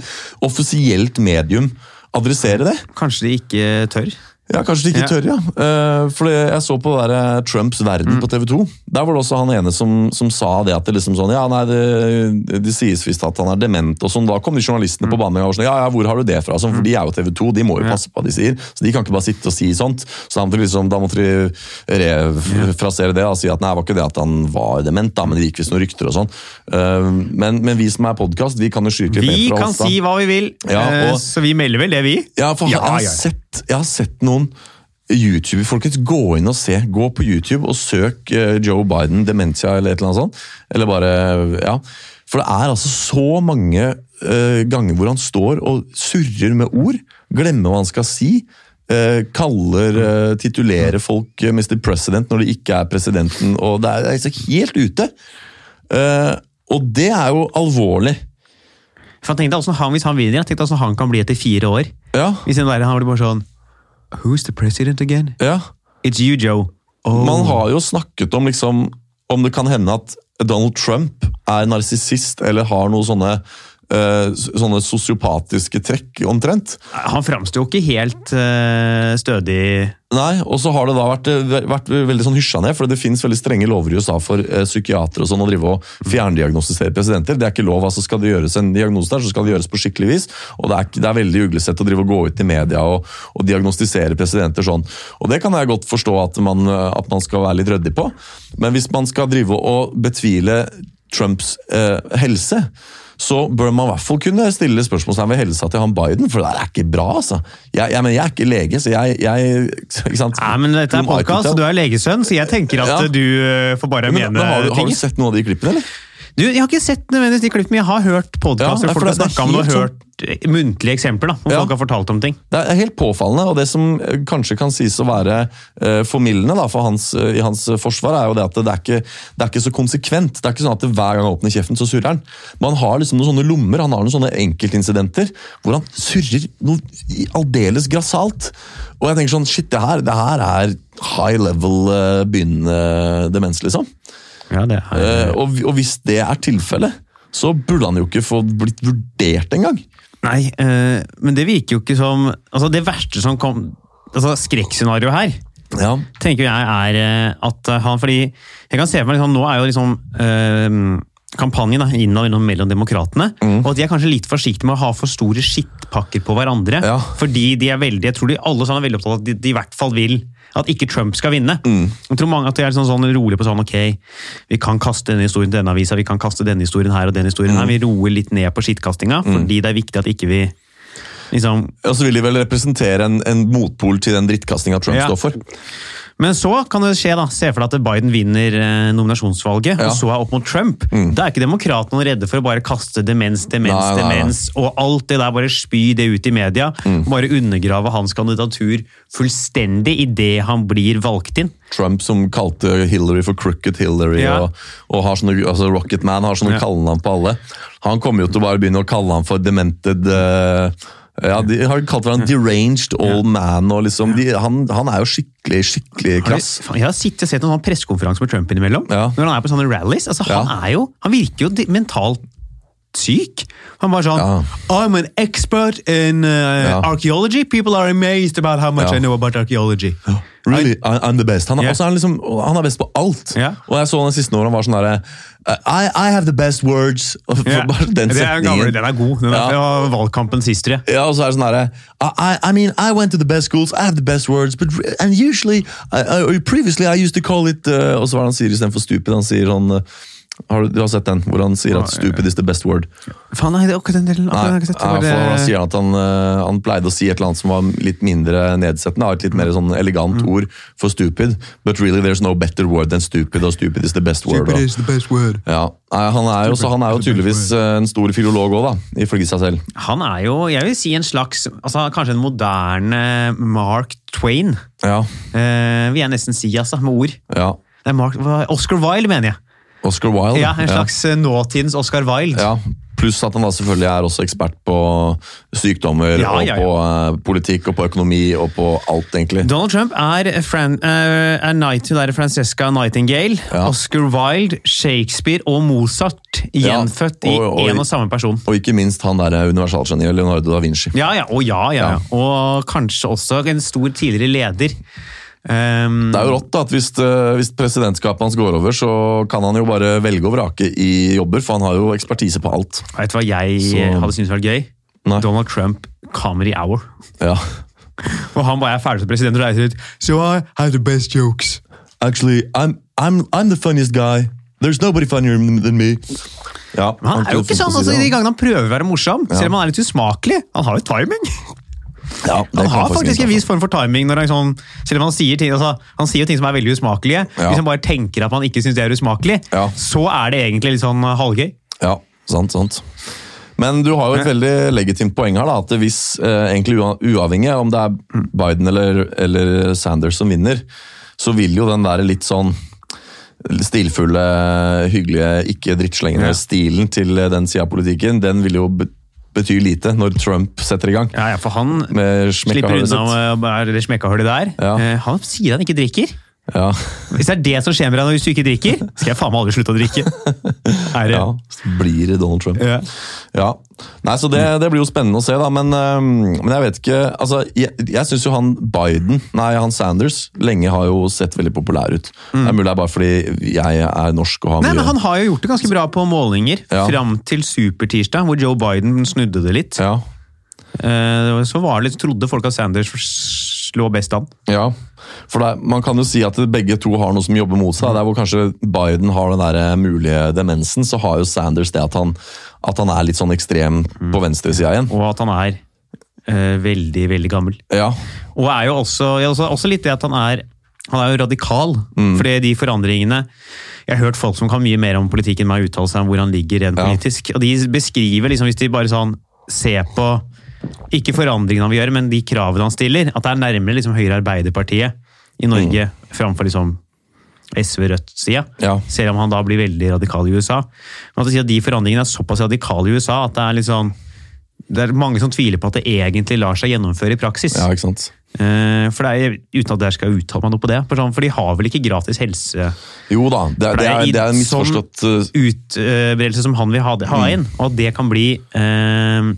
offisielt medium adressere det. Kanskje de ikke tør? Ja, Kanskje de ikke tør, ja. Eh, for jeg så på det der, eh, Trumps verden på TV 2. Der var det også han ene som, som sa det at det liksom sånn Ja, nei, det, det sies visst at han er dement og sånn. Da kom de journalistene på banen og var sånn Ja, ja, hvor har du det fra? Sånn, for de er jo TV 2, de må jo passe på hva de sier. Så de kan ikke bare sitte og si sånt. Så liksom, da måtte de refrasere det og si at nei, det var ikke det at han var dement, da, men det gikk visst noen rykter og sånn. Eh, men, men vi som er podkast, vi kan jo skyte litt mer fra oss. Vi kan si hva vi vil, Ja, og- så vi melder vel det, vi. Ja, for Ja, jeg, har. Sett, jeg har sett noen YouTuber, folkens, gå inn og se. Gå på YouTube og søk eh, Joe Biden, dementia eller et eller annet sånt. Eller bare, ja. For det er altså så mange uh, ganger hvor han står og surrer med ord. Glemmer hva han skal si. Uh, kaller, uh, titulerer folk Mr. President når det ikke er presidenten. og Det er, det er helt ute. Og det er jo alvorlig. For tenk deg hvordan han, Hvis han vinner, tenk deg hvordan han kan bli etter fire år. Ja, Hvis han, der, han blir bare sånn Who's the president again? ja. It's you, Joe. Oh. Man har jo snakket om liksom, om det kan hende at Donald Trump er narsissist eller har noen sånne, sånne sosiopatiske trekk, omtrent. Han framsto jo ikke helt uh, stødig Nei, og så har det da vært, eh, vært veldig sånn hysja ned, for det finnes veldig strenge lover i USA for uh, psykiatere og sånn å drive og fjerndiagnostisere presidenter. Det er ikke lov, altså skal det gjøres en diagnose der, så skal det gjøres på skikkelig vis. Og det er, det er veldig uglesett å drive og gå ut i media og, og diagnostisere presidenter sånn. Og det kan jeg godt forstå at man, eh, at man skal være litt ryddig på. Men hvis man skal drive og betvile Trumps eh, helse, så bør man i hvert fall kunne stille spørsmålstegn ved helsa til han Biden, for det der er ikke bra, altså. Jeg, jeg, men jeg er ikke lege, så jeg, jeg ikke sant? Nei, men dette er podkast, du er legesønn, så jeg tenker at Ja. du eh, får bare Men, mene men har, du, har du sett noen av de klippene, eller? Du, jeg har ikke sett nødvendigvis de klippene, men jeg har hørt podkaster Ja, folk har snakka om det og hørt eh, muntlige eksempler. da, hvor Ja. folk har fortalt om ting. Det er helt påfallende, og det som eh, kanskje kan sies å være uh, formildende da, for hans, uh, i hans forsvar, er jo det at det er, ikke, det er ikke så konsekvent. Det er ikke sånn at hver gang han åpner kjeften, så surrer han. Man har liksom noen sånne lommer, han har noen sånne enkeltincidenter hvor han surrer noe aldeles grassat. Og jeg tenker sånn, shit, det her, det her er high level uh, begynnende demens, liksom. Ja, det er... Eh, og, og hvis det er tilfellet, så burde han jo ikke få blitt vurdert engang. Nei, eh, men det virker jo ikke som altså Det verste som kom altså Skrekkscenarioet her Ja, tenker jeg er eh, at han Fordi jeg kan se for meg liksom, Nå er jo liksom eh, kampanjen da, innad mellom demokratene. Mm. Og at de er kanskje litt forsiktige med å ha for store skittpakker på hverandre. Ja. Fordi de er veldig, jeg tror de alle sammen er veldig opptatt av at de, de i hvert fall vil at ikke Trump skal vinne. Mm. Jeg tror mange at de er sånn, sånn rolig på sånn ok, vi kan kaste denne historien til denne avisa, vi kan kaste denne historien her og den historien Mm. her. Vi roer litt ned på skittkastinga, fordi det er viktig at ikke vi liksom Og så vil de vel representere en, en motpol til den drittkastinga Trump Ja. står for. Men så kan det skje, da. Se for deg at Biden vinner eh, nominasjonsvalget, Ja. Mm. og så er opp mot Trump. Da er ikke demokratene redde for å bare kaste demens, demens, Nei, nei, nei. demens, og alt det der, bare spy det ut i media. Mm. Bare undergrave hans kandidatur fullstendig idet han blir valgt inn. Trump som kalte Hillary for Crooked Hillary, Ja. og, og har sånne, altså Rocket Man har sånne Ja. kallenavn på alle. Han kommer jo til å bare begynne å kalle han for demented eh, ja, De har kalt hverandre deranged old man. og liksom, de, han, han er jo skikkelig skikkelig Har du- Jeg har sittet og sett en sånn pressekonferanse med Trump innimellom. Ja. Når han er på sånne rallies. Altså, han, Ja. er jo, han virker jo mentalt syk. Han var sånn Ja. I'm an expert in uh, Ja. archaeology. People are amazed about how much Ja. I know about archaeology. Really, I, I'm the best. Han er, yeah. også, han, liksom, han er best på alt. Yeah. Og jeg så han siste år, han var sånn derre I, I have the best words. Yeah. den Det setningen. gammel, den er god. Den er Ja. var valgkampen sist, tror jeg. Ja, og så er det sånn herre I, I mean, I went to the best schools, I have the best words, but and usually I, I, Previously I used to call it uh, Og så var det han sier istedenfor stupid? Han sier sånn uh, Har du, du har sett den, hvor han sier at 'stupid is the best word'? Faen, nei, det er akkurat den delen. Nei, akkurat den har ikke sett. ja, Det det- sier han at han, eh, han pleide å si et eller annet som var litt mindre nedsettende. Et litt mer sånn elegant Mm. ord for stupid. But really there's no better word than stupid, og stupid is the best word. Stupid is the best word. Ja, Nei, han er jo, så han er jo tydeligvis eh, en stor filolog òg, ifølge seg selv. Han er jo, jeg vil si en slags, altså kanskje en moderne Mark Twain. Ja, Eh, vil jeg nesten si, altså, med ord. ja. Det er Mark, Oscar Wilde, mener jeg. Oscar Wilde. Ja, En slags ja. nåtidens Oscar Wilde. Ja, Pluss at han da selvfølgelig er også ekspert på sykdommer, Ja, ja, og på uh, politikk og på økonomi og på alt, egentlig. Donald Trump er, Fran, uh, er Night, der Francesca Nightingale. Oscar Wilde, Shakespeare og Mozart gjenfødt og- og- i én og samme person. Og ikke minst han der universalgeniet Leonardo da Vinci. Ja, ja, og ja, ja, ja. Ja. Og kanskje også en stor tidligere leder. Um, Det er jo rått da, at hvis, eh, hvis presidentskapet hans går over, så kan han jo bare velge og vrake i jobber, for han har jo ekspertise på alt. Vet du hva jeg Så- hadde syntes var gøy? Nei. Donald Trump Comedy Hour. Ja. Og han bare er ferdig som president og reiser ut. So I have the best jokes. Actually, I'm, I'm, I'm the funniest guy. There's nobody funnier than me. Ja, han, han er jo ikke sånn altså, de gangene han prøver å være morsom, selv om han er litt usmakelig. Han har jo timing. Ja, Han har faktisk en viss form for timing. når Han sånn, selv om han sier ting altså, han sier ting som er veldig usmakelige. Ja. Hvis han bare tenker at man ikke syns det er usmakelig, Ja. så er det egentlig litt sånn halvgøy. Ja, sant, sant. Men du har jo et veldig legitimt poeng her, da, at hvis eh, egentlig uavhengig av om det er Biden eller, eller Sanders som vinner, så vil jo den der litt sånn stilfulle, hyggelige, ikke drittslengende stilen til den sida av politikken, den vil jo be- bety lite når Trump setter i gang. Ja, ja, For han Med slipper unna med det smekkahullet der. Ja. Eh, Han sier han ikke drikker. Ja, Hvis det er det som skjer med deg hvis du ikke drikker, skal jeg faen meg aldri slutte å drikke. Er det? ja, blir det Donald Trump. Ja. Ja, Nei, så det, det blir jo spennende å se, da. Men, men jeg vet ikke altså, Jeg, jeg syns jo han Biden, nei, han Sanders, lenge har jo sett veldig populær ut. Det er mulig det er bare fordi jeg er norsk og har Nei, mye men Han har jo gjort det ganske bra på målinger Ja. fram til supertirsdag, hvor Joe Biden snudde det litt. Ja, Eh, Så var det litt, trodde folk at Sanders lå best an. ja. For er- man kan jo si at begge to har noe som jobber mot seg. Der hvor kanskje Biden har den der mulige demensen, så har jo Sanders det at han, at han er litt sånn ekstrem på venstresida igjen. Og at han er eh, veldig, veldig gammel. Ja, Og er jo også, også, også litt det at han er han er jo radikal. Mm. Fordi de forandringene Jeg har hørt folk som kan mye mer om politikken med å uttale seg om hvor han ligger rent Ja. politisk. Og de beskriver, liksom, hvis de bare sånn ser på ikke forandringene han vil gjøre, men de kravene han stiller, at det er nærmere liksom Høyre Arbeiderpartiet i Norge framfor liksom SV-Rødt-sida. Mm. Ja. Selv om han da blir veldig radikal i USA. Men at, de at de forandringene er såpass radikale i USA at det er litt sånn det er mange som tviler på at det egentlig lar seg gjennomføre i praksis. ja, ikke sant. Eh, For det er, Uten at jeg skal uttale meg noe på det, for, sånn, de har vel ikke gratis helse Jo da, det, er- det, er, det er en misforstått øh, utbredelse som han vil ha, ha inn, og at det kan bli eh,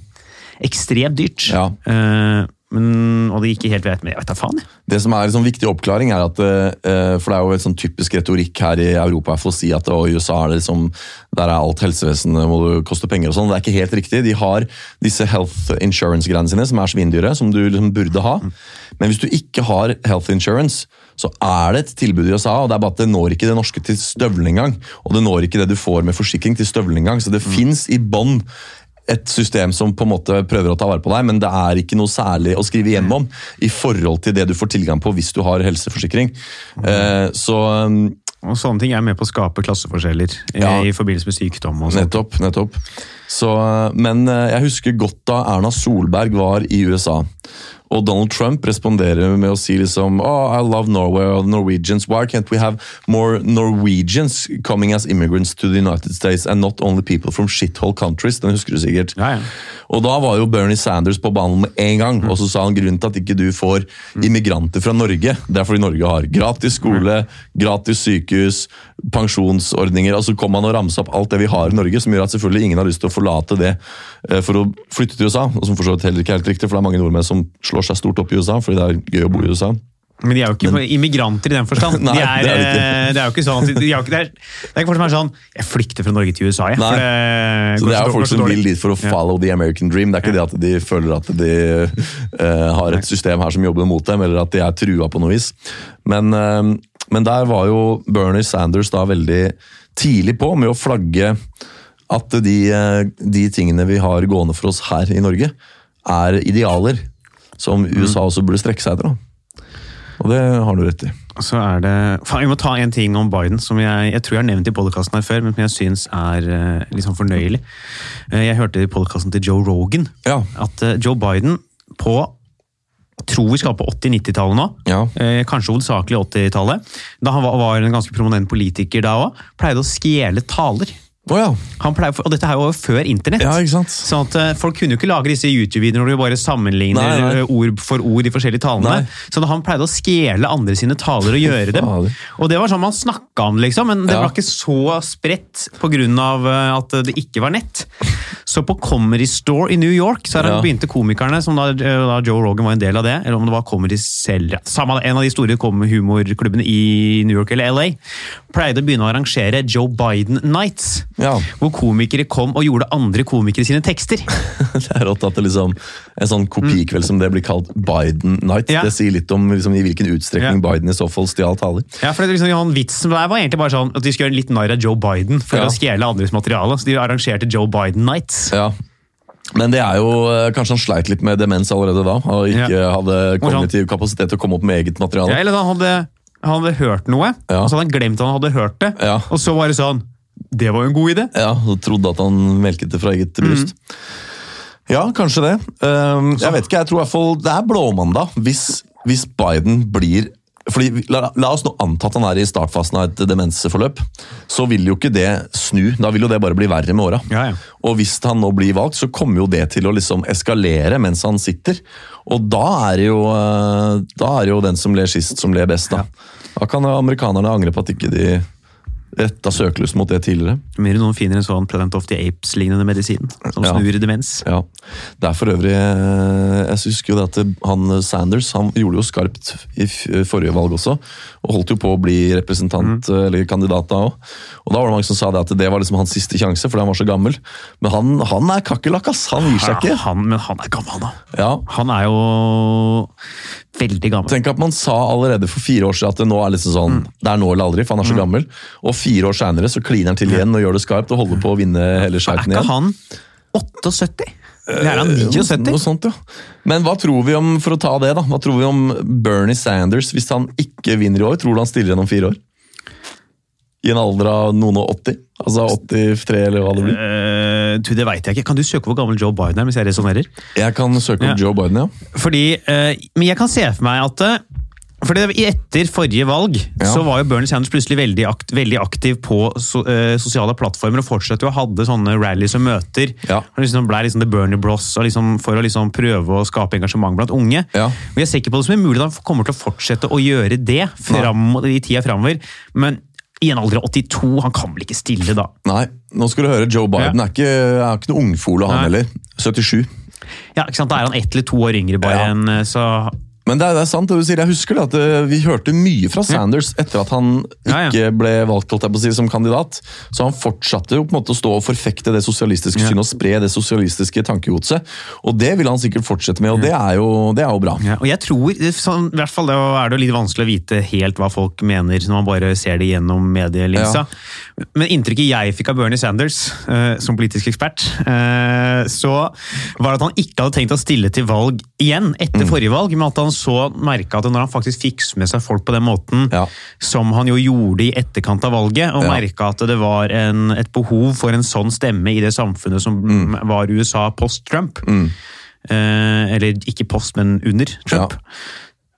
ekstremt dyrt. Ja. Uh, men, og det ikke helt vet, men jeg vet da faen. jeg. Det som er liksom viktig oppklaring, er at eh, For det er jo et sånn typisk retorikk her i Europa for å si at i USA er det liksom, der er alt helsevesenet må det koste penger og sånn. Det er ikke helt riktig. De har disse health insurance-greiene sine som er svindyre, som du liksom burde ha. Men hvis du ikke har health insurance, så er det et tilbud i USA, og det er bare at det når ikke det norske til støvelen engang. Og det når ikke det du får med forsikring til støvelen engang. Så det fins i bånn et system som på en måte prøver å ta vare på deg, men det er ikke noe særlig å skrive hjem om i forhold til det du får tilgang på hvis du har helseforsikring. Eh, så um, Og Sånne ting er med på å skape klasseforskjeller Ja. i forbindelse med sykdom. og sånt. nettopp, nettopp. Så, eh, men eh, jeg husker godt da Erna Solberg var i USA. Og Donald Trump responderer med å si liksom oh, I love Norway og Norwegians. Why can't we have more Norwegians coming as immigrants to the United States and not only people from shithole countries? Den husker du sikkert. Ja, ja. Og da var jo Bernie Sanders på banen med en gang, og så sa han grunnen til at ikke du får immigranter fra Norge, det er fordi Norge har gratis skole, gratis sykehus, pensjonsordninger, og så kom han og ramsa opp alt det vi har i Norge, som gjør at selvfølgelig ingen har lyst til å forlate det eh, for å flytte til USA, og som for så vidt heller ikke er helt riktig, for det er mange nordmenn som slår seg stort opp i USA, fordi det er gøy å bo i USA. Men de er jo ikke immigranter i den forstand. Nei, de er, det er det, eh, det er jo ikke sånn at de, ikke, det, er, det er ikke folk som er sånn Jeg flykter fra Norge til USA, jeg. For det, Så det er jo folk som vil dit for å Ja. follow the American dream. Det er ikke det at de føler at de uh, har et system her som jobber mot dem, eller at de er trua på noe vis. Men, uh, Men der var jo Bernie Sanders da veldig tidlig på med å flagge at de, de tingene vi har gående for oss her i Norge, er idealer som USA også burde strekke seg etter. da. Og det har du rett i. Så er det Vi må ta en ting om Biden som jeg, jeg tror jeg har nevnt i podkasten her før, men som jeg syns er eh, litt sånn fornøyelig. Eh, Jeg hørte i podkasten til Joe Rogan Ja. at eh, Joe Biden på tror vi skal på 80-90-tallet nå. Ja. Eh, kanskje hovedsakelig 80-tallet. Da han var, var en ganske prominent politiker da òg. Pleide å stjele taler. Å ja. Han pleier, og dette er jo før internett. ja? Sånn at eh, Folk kunne jo ikke lage disse YouTube-videoene hvor du bare sammenligner Nei, nei. eh, ord for ord de forskjellige talene. Nei. Så han pleide å skjele andre sine taler og gjøre dem. Og det var sånn man snakka om, liksom, men det Ja. var ikke så spredt pga. at det ikke var nett. Så på Comedy Store i New York så Ja. begynte komikerne, som da, da Joe Rogan var en del av det, eller om det var Comedy ja. Samme, en av de store humorklubbene i New York eller LA, pleide å begynne å arrangere Joe Biden Nights. Ja. Hvor komikere kom og gjorde andre komikere sine tekster. Det er rått at det liksom, en sånn kopikveld som det blir kalt Biden Night. Ja. Det sier litt om liksom, i hvilken utstrekning Ja. Biden i så fall stjal taler. Ja, for det, liksom, han Vitsen der var egentlig bare sånn at de skulle gjøre litt narr av Joe Biden for å stjele andres materiale. Så de arrangerte Joe Biden Nights. Ja. Men det er jo eh, Kanskje han sleit litt med demens allerede da, og ikke hadde kognitiv kapasitet til å komme opp med eget materiale. Ja, eller han hadde, han hadde hørt noe, og så hadde han glemt at han hadde hørt det. Og så var det sånn Det var jo en god idé! Ja, og trodde at han melket det fra eget bryst. Ja, kanskje det. Um, jeg vet ikke, jeg tror i hvert fall det er blåmandag hvis, hvis Biden blir fordi, la, la oss nå anta at han er i startfasen av et demensforløp. Så vil jo ikke det snu. Da vil jo det bare bli verre med åra. Ja, ja. Og hvis han nå blir valgt, så kommer jo det til å liksom eskalere mens han sitter. Og da er det jo, eh, da er det jo den som ler sist, som ler best. Da, da kan amerikanerne angre på at ikke de retta søkelyset mot det tidligere. Mer noen finner en sånn Planet of the Apes-lignende medisin som Ja. snur demens. Ja, det er for øvrig eh, Jeg husker jo det at han Sanders han gjorde jo skarpt i forrige valg også. Og holdt jo på å bli representant mm. eller kandidat da òg. Og da var det mange som sa det at det var liksom hans siste sjanse fordi han var så gammel. Men han, han er kakerlakk, ass! Han gir seg ikke. han, men han er gammel, da. Ja, Han er jo veldig gammel. Tenk at man sa allerede for fire år siden at det nå er liksom sånn, det er nå eller aldri, for han er så gammel. Og fire år seinere så kliner han til igjen og gjør det skarpt og holder på å vinne hele Er ikke igjen. han 78? Eller er han Noe 79? sånt, ja. Men hva tror vi om for å ta det da, hva tror vi om Bernie Sanders hvis han ikke vinner i år? Tror du han stiller igjen om fire år? I en alder av noen og 80? Altså 83, eller hva det blir? Uh, du, det veit jeg ikke. Kan du søke hvor gammel Joe Biden er? hvis jeg resonnerer? Jeg kan søke om Ja. Joe Biden, ja. Fordi, uh, men jeg kan se for meg at eh, for det, Etter forrige valg Ja. så var jo Bernie Sanders plutselig veldig, akt, veldig aktiv på so, uh, sosiale plattformer og fortsatte jo å hadde sånne rallies og møter. Ja. Han liksom ble liksom The Bernie Bros og liksom, for å liksom prøve å skape engasjement blant unge. Ja. Og Jeg er sikker på det som er mulig at han kommer til å fortsette å gjøre det fram, i tida framover. Men i en alder av 82, han kan vel ikke stille da? Nei, nå skal du høre, Joe Biden er ikke, er ikke noe ungfole han Nei. heller. 77. Ja, ikke sant? Da er han ett eller to år yngre bare Ja. enn eh, så Men det er, det er sant det du sier. Jeg husker det at eh, vi hørte mye fra Sanders etter at han Ja, ja. ikke ble valgt si, som kandidat. Så han fortsatte jo på en måte å stå og forfekte det sosialistiske Ja. synet og spre det sosialistiske tankegodset. Og det vil han sikkert fortsette med, og det er jo, det er jo bra. Ja, og jeg tror, sånn, i hvert fall det er det jo litt vanskelig å vite helt hva folk mener når man bare ser det gjennom medielinsa. Men inntrykket jeg fikk av Bernie Sanders uh, som politisk ekspert, uh, så var det at han ikke hadde tenkt å stille til valg igjen etter Mm. forrige valg, men at han så merka at når han faktisk fikk med seg folk på den måten Ja. som han jo gjorde i etterkant av valget, og Ja. merka at det var en, et behov for en sånn stemme i det samfunnet som Mm. var USA post-Trump. Eh, eller ikke post, men under Trump.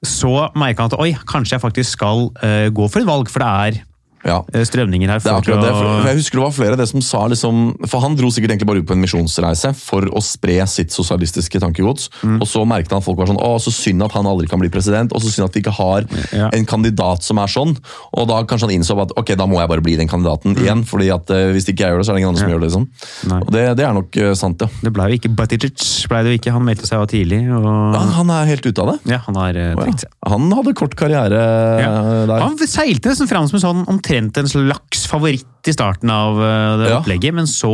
Så merka han at oi, kanskje jeg faktisk skal eh, gå for et valg, for det er Ja. eh, strømninger her. Er for å- for jeg husker det var flere det som sa liksom, For han dro sikkert egentlig bare ut på en misjonsreise for å spre sitt sosialistiske tankegods. Mm. Og så merket han at folk var sånn Å, så synd at han aldri kan bli president, og så synd at vi ikke har Ja. en kandidat som er sånn. Og da kanskje han innså at ok, da må jeg bare bli den kandidaten igjen, fordi at eh, hvis ikke jeg gjør det, så er det ingen andre som gjør det. liksom. Mm. Nei. Og det, det er nok eh, sant, ja. Det ble jo ikke Buttigieg, ble det jo ikke. Han meldte seg jo tidlig. Og, Han, han er helt ute av det. ja, han har trukket seg. ja. Han hadde kort karriere Ja. der. Han seilte nesten fram som en sånn omtrent en slags favoritt i starten av eh, det Ja. opplegget, men så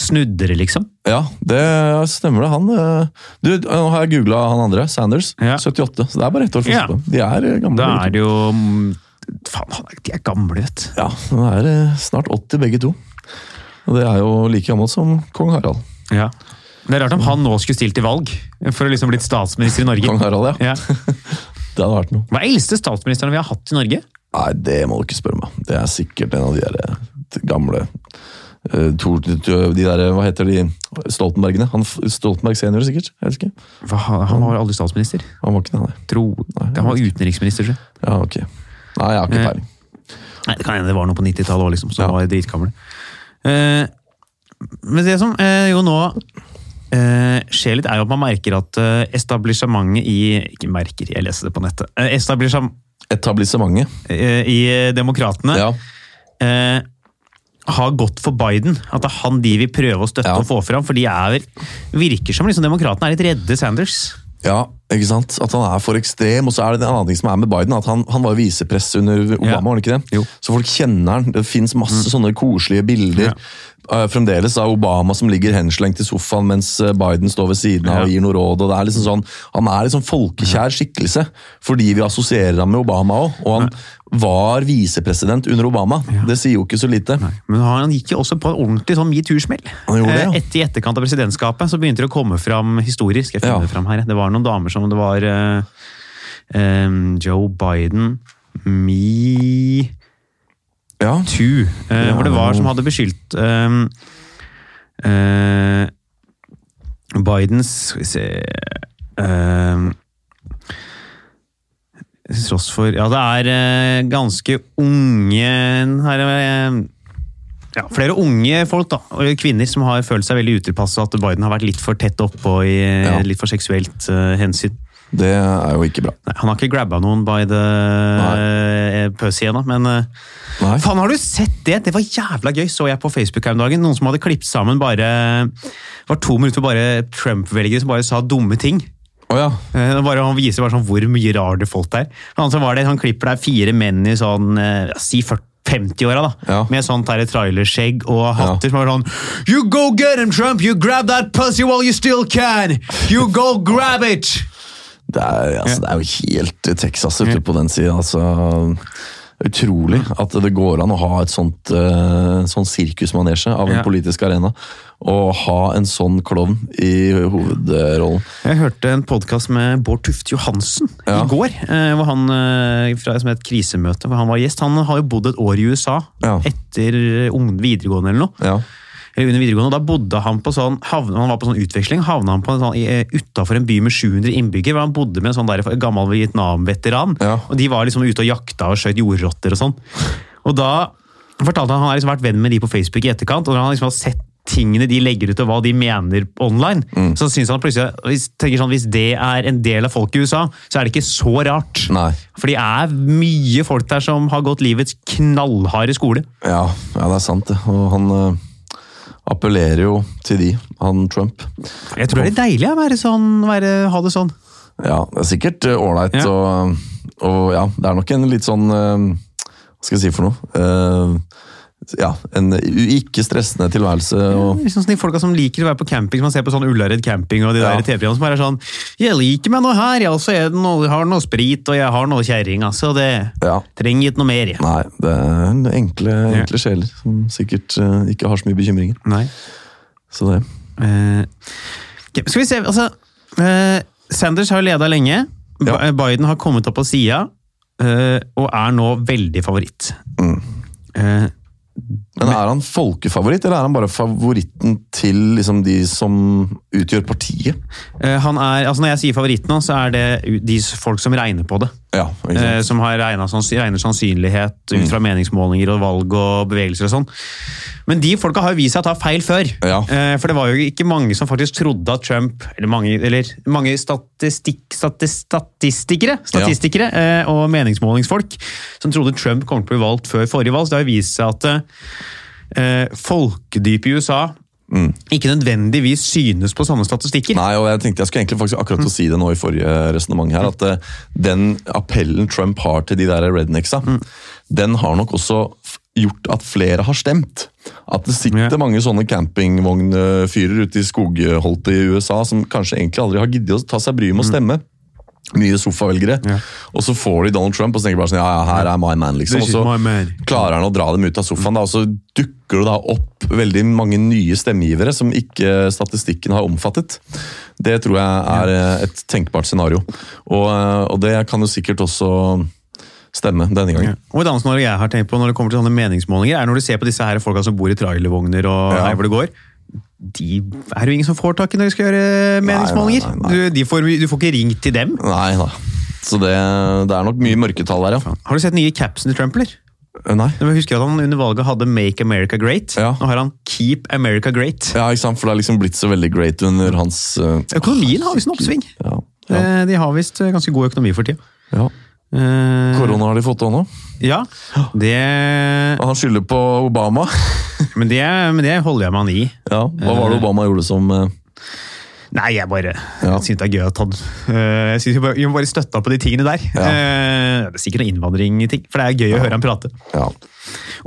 snudde det, liksom. Ja, det stemmer det. Han, eh, du, nå har jeg googla han andre, Sanders. Ja. 78. Så det er bare ett år Ja. forskjell dem. De er eh, gamle. Da er det jo mm, Faen, de er gamle, vet du. Ja, nå er snart 80 begge to. Og det er jo like gammelt som kong Harald. Ja. Det er rart om han nå skulle stilt til valg for å liksom blitt statsminister i Norge. Kong Harald, ja. Ja. Det hadde vært noe. Hva er eldste statsministeren vi har hatt i Norge? Nei, det må du ikke spørre meg. Det er sikkert en av de der eh, gamle eh, de der, Hva heter de? Stoltenbergene? Han, Stoltenberg senior, sikkert? Hva, han var aldri statsminister. Han var ikke det, nei. Tro, Nei, han var utenriksminister. tror jeg. Ja, ok. Nei, jeg har ikke Eh, peiling. Nei, Det kan hende det var noe på 90-tallet òg, liksom, som Ja. var dritgamle. Eh, men det som eh, jo nå eh, skjer litt, er jo at man merker at eh, etablissementet i Ikke merker, jeg leser det på nettet. Eh, Etablissementet. eh, I Demokratene Ja. eh, har gått for Biden. At det er han de vil prøve å støtte Ja. og få fram. For de er, virker som liksom demokratene er litt redde Sanders. ja, ikke sant? At han er for ekstrem. Og så er det en annen ting som er med Biden, at han, han var visepress under Obama, Ja. var det ikke det? Jo. Mm. Så folk kjenner han. Det fins masse sånne koselige bilder. Ja. Eh, fremdeles av Obama som ligger henslengt i sofaen mens eh, Biden står ved siden av Ja. og gir noe råd. og det er liksom sånn, Han er liksom folkekjær skikkelse, fordi vi assosierer ham med Obama òg. Og han var visepresident under Obama. Det sier jo ikke så lite. Men han gikk jo også på en ordentlig sånn metoo-smell. Ja. Eh, i etterkant av presidentskapet så begynte det å komme fram historisk. Jeg finner Ja. fram her? Det var noen damer som det var uh, um, Joe Biden Me Ja, Too. eh, hvor det var som hadde beskyldt em, eh, Bidens Skal vi se til tross for Ja, det er eh, ganske unge her er, eh, ja, Flere unge folk, da, og kvinner, som har følt seg veldig utilpass, og at Biden har vært litt for tett oppå i Ja. litt for seksuelt eh, hensyn. Det er jo ikke bra. Nei, han har ikke grabba noen by the uh, pussy ennå, men eh, Nei. Faen, har du sett det? Det var jævla gøy, så jeg på Facebook her om dagen. Noen som hadde klippet sammen bare Det var to minutter bare Trump-velgere som bare sa dumme ting. Oh, ja. Eh, Bare, han viser bare sånn hvor mye rare folk det er. Han, var det, Han klipper der fire menn i sånn eh, si 40 50-åra, da. Ja. Med sånn der trailerskjegg og hatter som er sånn You go get him, Trump! You grab that pussy while you still can! You go grab it! Det er, altså, det er jo helt Texas ute på den sida. Altså, utrolig at det går an å ha et sånt uh, sånn sirkusmanesje av en politisk arena. Og ha en sånn klovn i hovedrollen. Jeg hørte en podkast med Bård Tufte Johansen Ja. i går. eh, Hvor han, eh, fra som het Krisemøte, hvor han var gjest. Han har jo bodd et år i USA Ja. etter videregående eller noe. Ja. Eller under videregående, og Da bodde han på sånn, havne, han var på sånn utveksling. Havna han på en sånn, utafor en by med 700 innbyggere. hvor Han bodde med en sånn der, gammel Vietnam-veteran. Ja. Og De var liksom ute og jakta og skjøt jordrotter og sånn. Og da fortalte han Han har liksom vært venn med de på Facebook i etterkant. og når han liksom har sett tingene de legger ut og hva de mener online, Mm. så synes han plutselig tenker sånn, hvis det er en del av folket i USA, så er det ikke så rart. Nei. For det er mye folk der som har gått livets knallharde skole. Ja, ja, det er sant, det. Og han eh, appellerer jo til de, han Trump. Jeg tror det er deilig å være sånn, være, ha det sånn. Ja, det er sikkert eh, ålreit, Ja. og, og ja, det er nok en litt sånn eh, Hva skal jeg si for noe? Eh, ja, en ikke stressende tilværelse. Og, Liksom sånn de folka som liker å være på camping, som man ser på sånn Ullared camping og de Ja. der TV-programmene som bare er sånn Jeg liker meg noe her, jeg er det noe, har noe sprit og jeg har noe kjerring, altså. Det ja, trenger ikke noe mer. jeg. Nei, det er enkle, enkle sjeler som sikkert uh, ikke har så mye bekymringer. Nei. Så det Uh, skal vi se, altså uh, Sanders har jo leda lenge. Ja. Biden har kommet opp på sida og er nå veldig favoritt. Mm. Mm-hmm. Men er han folkefavoritt, eller er han bare favoritten til liksom, de som utgjør partiet? eh, han er, altså Når jeg sier favoritt nå, så er det de folk som regner på det. Ja? Eh, som har regnet, regner sannsynlighet ut fra meningsmålinger og valg og bevegelser og sånn. Men de folka har jo vist seg å ta feil før. Ja. Eh, for det var jo ikke mange som faktisk trodde at Trump Eller mange, eller mange statistikk, statis, statistikere, statistikere eh, og meningsmålingsfolk som trodde Trump kom til å bli valgt før forrige valg. Så det har jo vist seg at eh, folkedypet i USA ikke nødvendigvis synes på sånne statistikker. Nei, og jeg tenkte jeg skulle egentlig faktisk akkurat mm. si det nå i forrige resonnement her, at eh, den appellen Trump har til de der rednecksa, den har nok også gjort at flere har stemt. At det sitter Ja. mange sånne campingvognfyrer ute i skogholtet i USA som kanskje egentlig aldri har giddet å ta seg bryet med å stemme. Mye sofavelgere. Ja. Og så får de Donald Trump og så tenker bare sånn, ja, ja, her er my man, liksom. Og så klarer han å dra dem ut av sofaen, da, og så dukker det da opp veldig mange nye stemmegivere som ikke statistikken har omfattet. Det tror jeg er eh, et tenkbart scenario. Og, eh, og det kan jo sikkert også stemme denne gangen. Og et annet scenario jeg har tenkt på når det kommer til sånne meningsmålinger, er når du ser på disse her folka som bor i trailervogner og Ja. her hvor det går. De er jo ingen som får tak i når de skal gjøre meningsmålinger. nei, nei. Du, de får, du får ikke ringt til dem. Nei da. Så det, det er nok mye mørketall der, ja. Har du sett nye capsen til Trump, eller? Eh, Nei. Jeg husker at han under valget hadde 'Make America Great'. Ja. Nå har han 'Keep America Great'. Ja, ikke sant? For det har liksom blitt så veldig great under hans uh... Økonomien har visst en oppsving. Ja. ja. Eh, De har visst ganske god økonomi for tida. ja. Eh, Korona har de fått av nå. Ja, det, Og han skylder på Obama. men det, men det holder jeg med han i. Ja, Hva var det Obama gjorde som uh... Nei, jeg bare Ja. jeg synes det er gøy at han øh, Jeg synes vi bare, støtte opp på de tingene der. Ja. Uh, det er sikkert noe innvandringting, for det er gøy å høre han prate. Ja,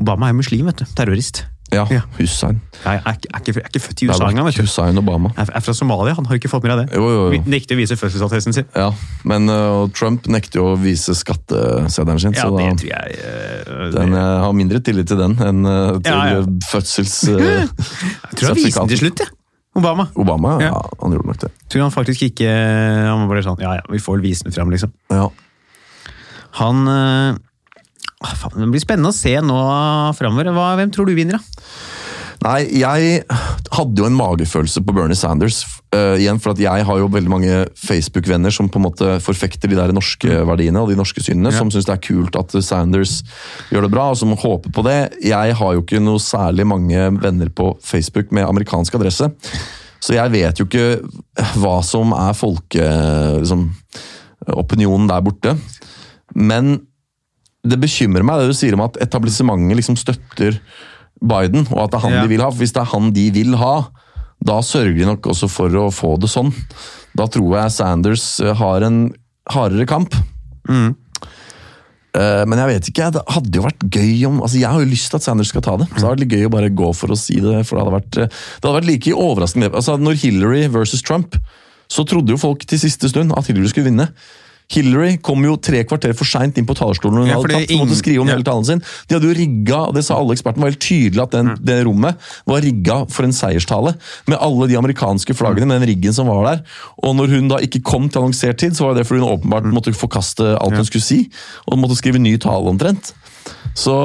Obama er muslim, vet du. Terrorist. Ja Ja. Hussein. Jeg er, ikke- jeg er ikke født i USA engang. Hussein Obama. Jeg er fra Somalia, han har ikke fått med seg det. Jo, jo, jo. Nekter å vise fødselsattesten sin. Ja, Men uh, Trump nekter jo å vise skatteseddelen sin, Ja, så det tror jeg uh, den, jeg har mindre tillit til den enn uh, til Ja, ja. fødsels... eh, Jeg tror han viste den til slutt, jeg. Obama. Obama, ja. Ja. han gjorde nok det. Tror han faktisk ikke Han var bare sånn Ja, ja, vi får vel vise den fram, liksom. Ja. Han Det blir spennende å se nå framover. Hvem tror du vinner, da? Nei, jeg hadde jo en magefølelse på Bernie Sanders. Uh, igjen, for at jeg har jo veldig mange Facebook-venner som på en måte forfekter de der norske verdiene og de norske synene, Ja. som syns det er kult at Sanders gjør det bra, og som håper på det. Jeg har jo ikke noe særlig mange venner på Facebook med amerikansk adresse, så jeg vet jo ikke hva som er folke... Liksom, opinionen der borte. Men det bekymrer meg det du sier om at etablissementet liksom støtter Biden, og at det er han Ja. de vil ha. For hvis det er han de vil ha, da sørger de nok også for å få det sånn. Da tror jeg Sanders eh, har en hardere kamp. Mm. Eh, Men jeg vet ikke, det hadde jo vært gøy om altså Jeg har jo lyst til at Sanders skal ta det. Så det hadde vært gøy å bare gå for å si det. for Det hadde vært, eh, det hadde vært like overraskende. Altså Når Hillary versus Trump, så trodde jo folk til siste stund at Hillary skulle vinne. Hillary kom jo tre kvarter for seint inn på talerstolen. hun Ja, hadde tatt, ingen... måtte skrive om ja. hele talen sin. De hadde jo rigga, og det sa alle ekspertene, var helt tydelig at den, det rommet var rigga for en seierstale. Med alle de amerikanske flaggene, med den riggen som var der. Og når hun da ikke kom til annonsert tid, så var det fordi hun åpenbart måtte forkaste alt hun skulle si. Og måtte skrive ny tale omtrent. Så,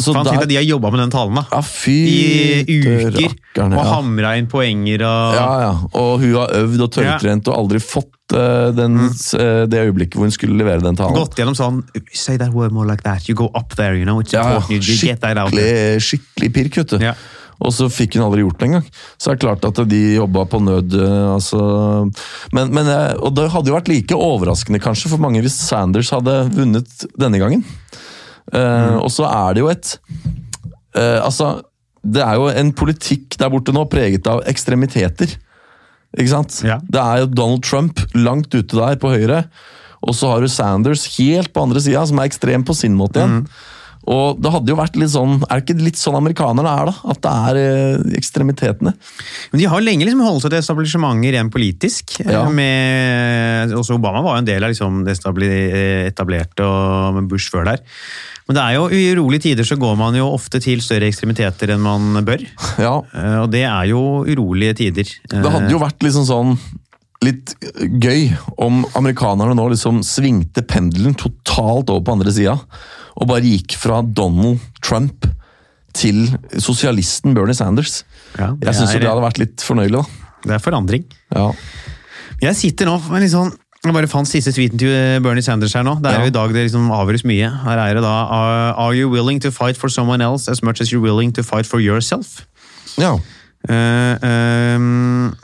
så Han der- de har jobba med den talen da. ja, fy i uker. rakkeren, Og ja. hamra inn poenger og Ja, ja. Og hun har øvd og tørrtrent og aldri fått uh, den, eh, det øyeblikket hvor hun skulle levere den talen. gått gjennom sånn Say that word more like that. You go up there, you know. It's Ja. You skikkelig, skikkelig pirk, vet du. Ja. Og så fikk hun aldri gjort det engang. Så det er klart at de jobba på nød. eh, altså. Men, men, og det hadde jo vært like overraskende kanskje for mange hvis Sanders hadde vunnet denne gangen. Eh, Og så er det jo et uh, Altså, det er jo en politikk der borte nå preget av ekstremiteter. Ikke sant? Ja. Det er jo Donald Trump langt ute der på høyre, og så har du Sanders helt på andre sida, som er ekstrem på sin måte igjen. Og det hadde jo vært litt sånn Er det ikke litt sånn amerikanerne er, da? At det er eh, ekstremitetene? Men de har lenge liksom holdt seg til establishementet rent politisk. eh, Ja. Med, også Obama var jo en del av liksom det etablerte, og med Bush før der. Men det er jo i urolige tider så går man jo ofte til større ekstremiteter enn man bør. Ja, Eh, Og det er jo urolige tider. Eh, Det hadde jo vært liksom sånn litt gøy om amerikanerne nå liksom svingte pendelen totalt over på andre sida. Og bare gikk fra Donald Trump til sosialisten Bernie Sanders. Ja, Jeg syns det hadde vært litt fornøyelig, da. Det er forandring. Ja. Jeg sitter nå med litt sånn jeg bare fant siste tweeten til Bernie Sanders her nå. Det er Ja. jo i dag det liksom avgjøres mye. Her er det da Are you willing to fight for someone else as much as you're willing to fight for yourself? ja. Uh, um,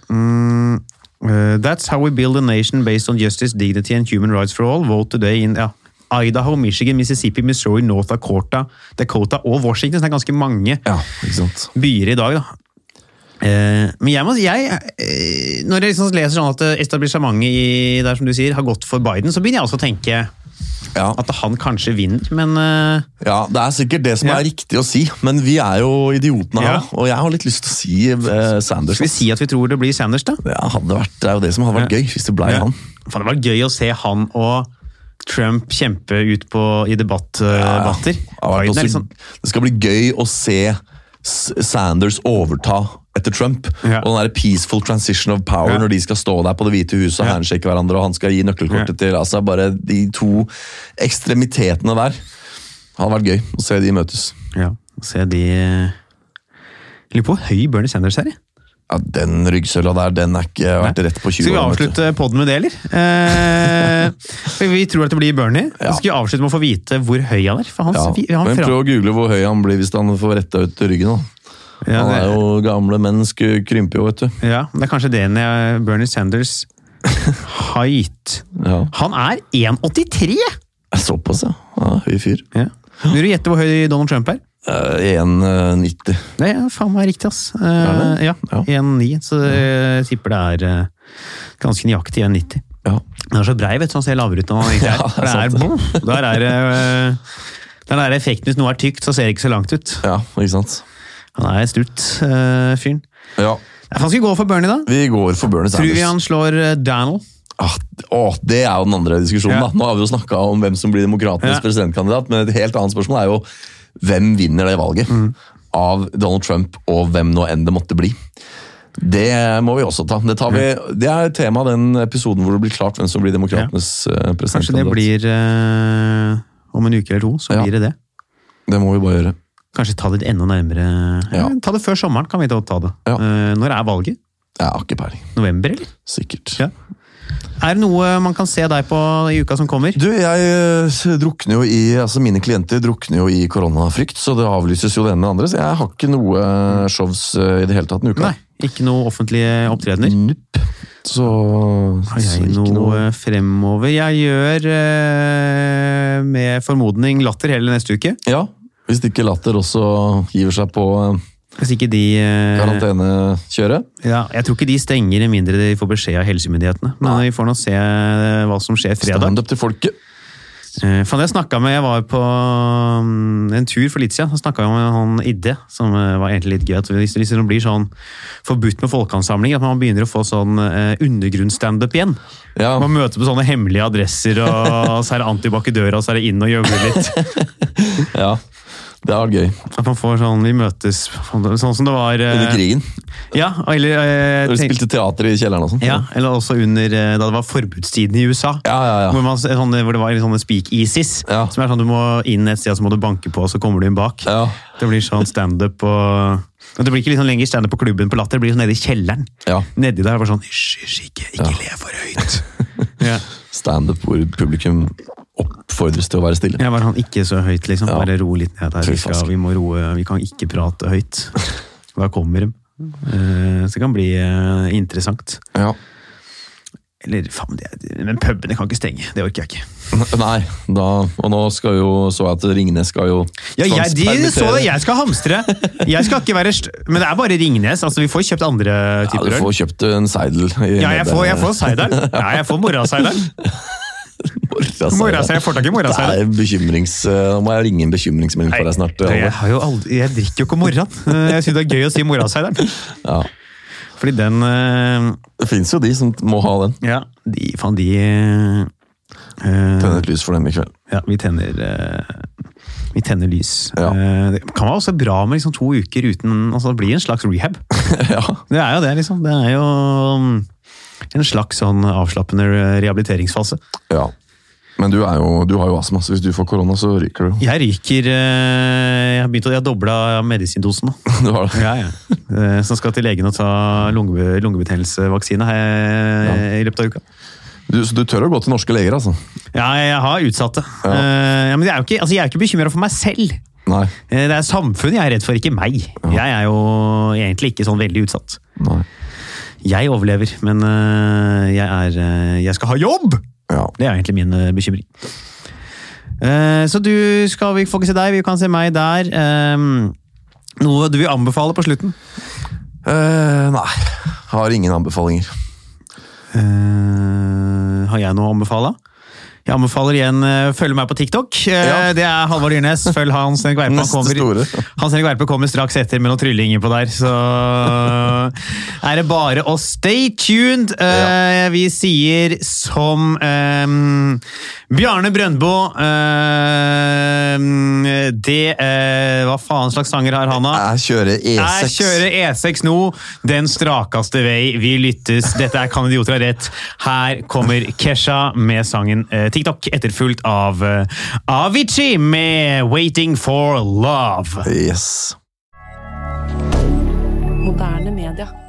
uh, that's how we build a nation based on justice, dignity and human rights for all. Vote today in ja, Idaho, Michigan, Mississippi, Missouri, North Dakota, Dakota og Washington. Så det er ganske mange Ja, byer i dag, da. Eh, men jeg må jeg, eh, Når jeg liksom leser sånn at eh, etablissementet der som du sier, har gått for Biden, så begynner jeg også å tenke Ja. At han kanskje vinner, men eh, Ja, Det er sikkert det som Ja. er riktig å si, men vi er jo idiotene her. Ja. Og jeg har litt lyst til å si eh, Sanders. skal vi si at vi tror det blir Sanders, da? Ja, vært, det er jo det som hadde vært gøy, hvis det ble han. Faen, det var gøy å se han og Trump kjempe ut på, i debatt, eh, debatter. Det har Biden er liksom, Det skal bli gøy å se Sanders overta etter Trump. Ja. Og den der peaceful transition of power Ja. når de skal stå der på Det hvite huset og Ja. handshake hverandre, og han skal gi nøkkelkortet Ja. til altså Bare de to ekstremitetene der. Det hadde vært gøy å se de møtes. ja, se de jeg Lurer på hvor høy Bernie Sanders er. jeg. Ja, Den ryggsøla der, den er ikke vært rett på 20 år. Skal vi avslutte podden med det, eller? Eh, vi tror at det blir Bernie. Ja. Så skal vi avslutte med å få vite hvor høy han er. Han, Ja. han Men prøv å google hvor høy han blir hvis han får retta ut ryggen. da. ja, Han det- er jo gamle menn, sk- krymper jo, vet du. Ja, det er kanskje det jeg- Bernie Sanders height. Ja. Han er 1,83! Såpass, ja. ja høy fyr. Ja. Vil du gjette hvor høy Donald Trump er? Eh, 1,90. Det er faen meg riktig, ass. Uh, ja, Ja. 1,9. Så jeg tipper det er uh, ganske nøyaktig 1,90. Ja. Den er så brei, vet du, så han ser lavere ut er. Ja, det er boom, der er det eh, Den der effekten hvis noe er tykt, så ser det ikke så langt ut. ja, ikke sant. Han er strutt, uh, fyren. Ja, Han skal gå for Bernie, da. vi går for Bernie Sanders. Tror vi han slår Donald? Ah, å, det er jo den andre diskusjonen. Ja. da. Nå har vi jo snakka om hvem som blir demokratenes Ja. presidentkandidat, men et helt annet spørsmål er jo hvem vinner det valget Mm. av Donald Trump og hvem nå enn det måtte bli. Det må vi også ta. Det, tar vi, det er tema den episoden hvor det blir klart hvem som blir demokratenes eh, Kanskje det blir øh, om en uke eller to, så Ja. blir det det. Det må vi bare gjøre. Kanskje ta det enda nærmere. Ja. Ja. Ta det før sommeren, kan vi ta ta det. Ja. Eh, når er valget? Jeg har ikke peiling. November, eller? Sikkert. Ja. Er det noe man kan se deg på i uka som kommer? Du, jeg eh, drukner jo i, altså Mine klienter drukner jo i koronafrykt, så det avlyses jo det ene med det andre. Så jeg har ikke noe eh, shows eh, i det hele tatt denne uka. Nei, ikke noe offentlige opptredener. Nup. Så, Har jeg ikke noe fremover? Jeg gjør med formodning latter hele neste uke. Ja, hvis ikke Latter også hiver seg på Hvis ikke de eh, karantenekjøret. ja, Jeg tror ikke de stenger med mindre de får beskjed av helsemyndighetene. Men vi får nå se eh, hva som skjer fredag. Standup til folket. Eh, det jeg snakket med, jeg var på mm, en tur for litt siden, så snakket jeg med han Idde, som eh, var egentlig litt gøy. At hvis det liksom blir sånn forbudt med folkeansamling, at man begynner å få sånn eh, undergrunnsstandup igjen. Ja, Man møter på sånne hemmelige adresser, og så er det antibac i døra, og så er det inn og gjøgle litt. ja. Det var gøy. At man får sånn, vi møtes sånn som det var eh, Under krigen. Ja, eller eh, Når du spilte teater i kjelleren og sånn. ja, eller også under eh, da det var forbudstiden i USA. ja, ja. ja. Hvor, man, sånne, hvor det var sånne speak-easies, Ja. Som er sånn du må inn et sted, så må du banke på, og så kommer du inn bak. ja. Det blir sånn standup og Det blir ikke liksom lenger standup på klubben på Latter, det blir sånn nede i kjelleren. ja. Nedi der var sånn Hysj, hysj, ikke, ikke Ja. le for høyt. ja. Standup hvor publikum oppfordres til å være stille. Jeg var han ikke så høyt, liksom. Ja. Bare ro litt ned her. Vi, skal, vi må roe, vi kan ikke prate høyt. Da kommer de. Eh, Så det kan bli eh, interessant. Ja. Eller faen, men pubene kan ikke stenge. Det orker jeg ikke. Nei, da, og nå skal jo så jeg at Ringnes skal jo Ja, jeg, de så det, jeg skal hamstre! Jeg skal ikke være Men det er bare Ringnes. altså Vi får kjøpt andre Ja, typer du får kjøpt en seidel. Ja, jeg får, jeg får seidel. Ja, jeg får moraseideren. Moraseidel. si, Jeg får tak i er bekymrings... eh, Nå må jeg ringe en bekymringsmelding for deg snart. jeg, har jo aldri, jeg drikker jo ikke om morgenen. Eh, Jeg syns det er gøy å si moraseideren. Ja. Fordi den eh, Det fins jo de som må ha den. Ja, de faen, de uh, Tenner et lys for dem i kveld. Ja, vi tenner uh, Vi tenner lys. Ja. Uh, Det kan være også bra med liksom to uker uten altså Det blir en slags rehab. ja. Det er jo det, liksom. Det er jo mm, en slags sånn avslappende rehabiliteringsfase. ja. Men du, jo, du har jo astma, så hvis du får korona, så ryker du. Jeg ryker eh, Jeg har begynt å Jeg har dobla medisindosen du har det. Ja, ja. Eh, Så skal til legen og ta lunge, lungebetennelsevaksine ja. i løpet av uka. Du, så du tør å gå til norske leger, altså? Ja, jeg har utsatt det. Ja. Eh, Ja, men jeg er jo ikke, altså ikke bekymra for meg selv. Nei. Eh, Det er samfunnet jeg er redd for, ikke meg. Jeg er jo egentlig ikke sånn veldig utsatt. Nei. Jeg overlever, men eh, jeg, er, eh, jeg skal ha jobb! Ja. Det er egentlig min eh, bekymring. Så du skal vi får ikke se deg, vi kan se meg der. Eh, Noe du vil anbefale på slutten? Uh, nei. Har ingen anbefalinger. Uh, Har jeg noe å anbefale? Jeg anbefaler igjen uh, følge meg på TikTok. Eh, Ja. Det er Halvard Dyrnes. Følg Hans Henrik Verpe. Han kommer. Hans Henrik Verpe kommer straks etter med noen tryllinger på der, så er det bare å stay tuned. Ja. Vi sier som eh, Bjarne Brøndbo eh, Det eh, Hva faen slags sanger har han, da? Jeg kjører E E6. Jeg kjører E6 nå, den strakeste vei. Vi lyttes. Dette er Kan idioter ha rett. Her kommer Kesha med sangen eh, TikTok, etterfulgt av Avicii med Waiting for Love. Yes. Moderne media.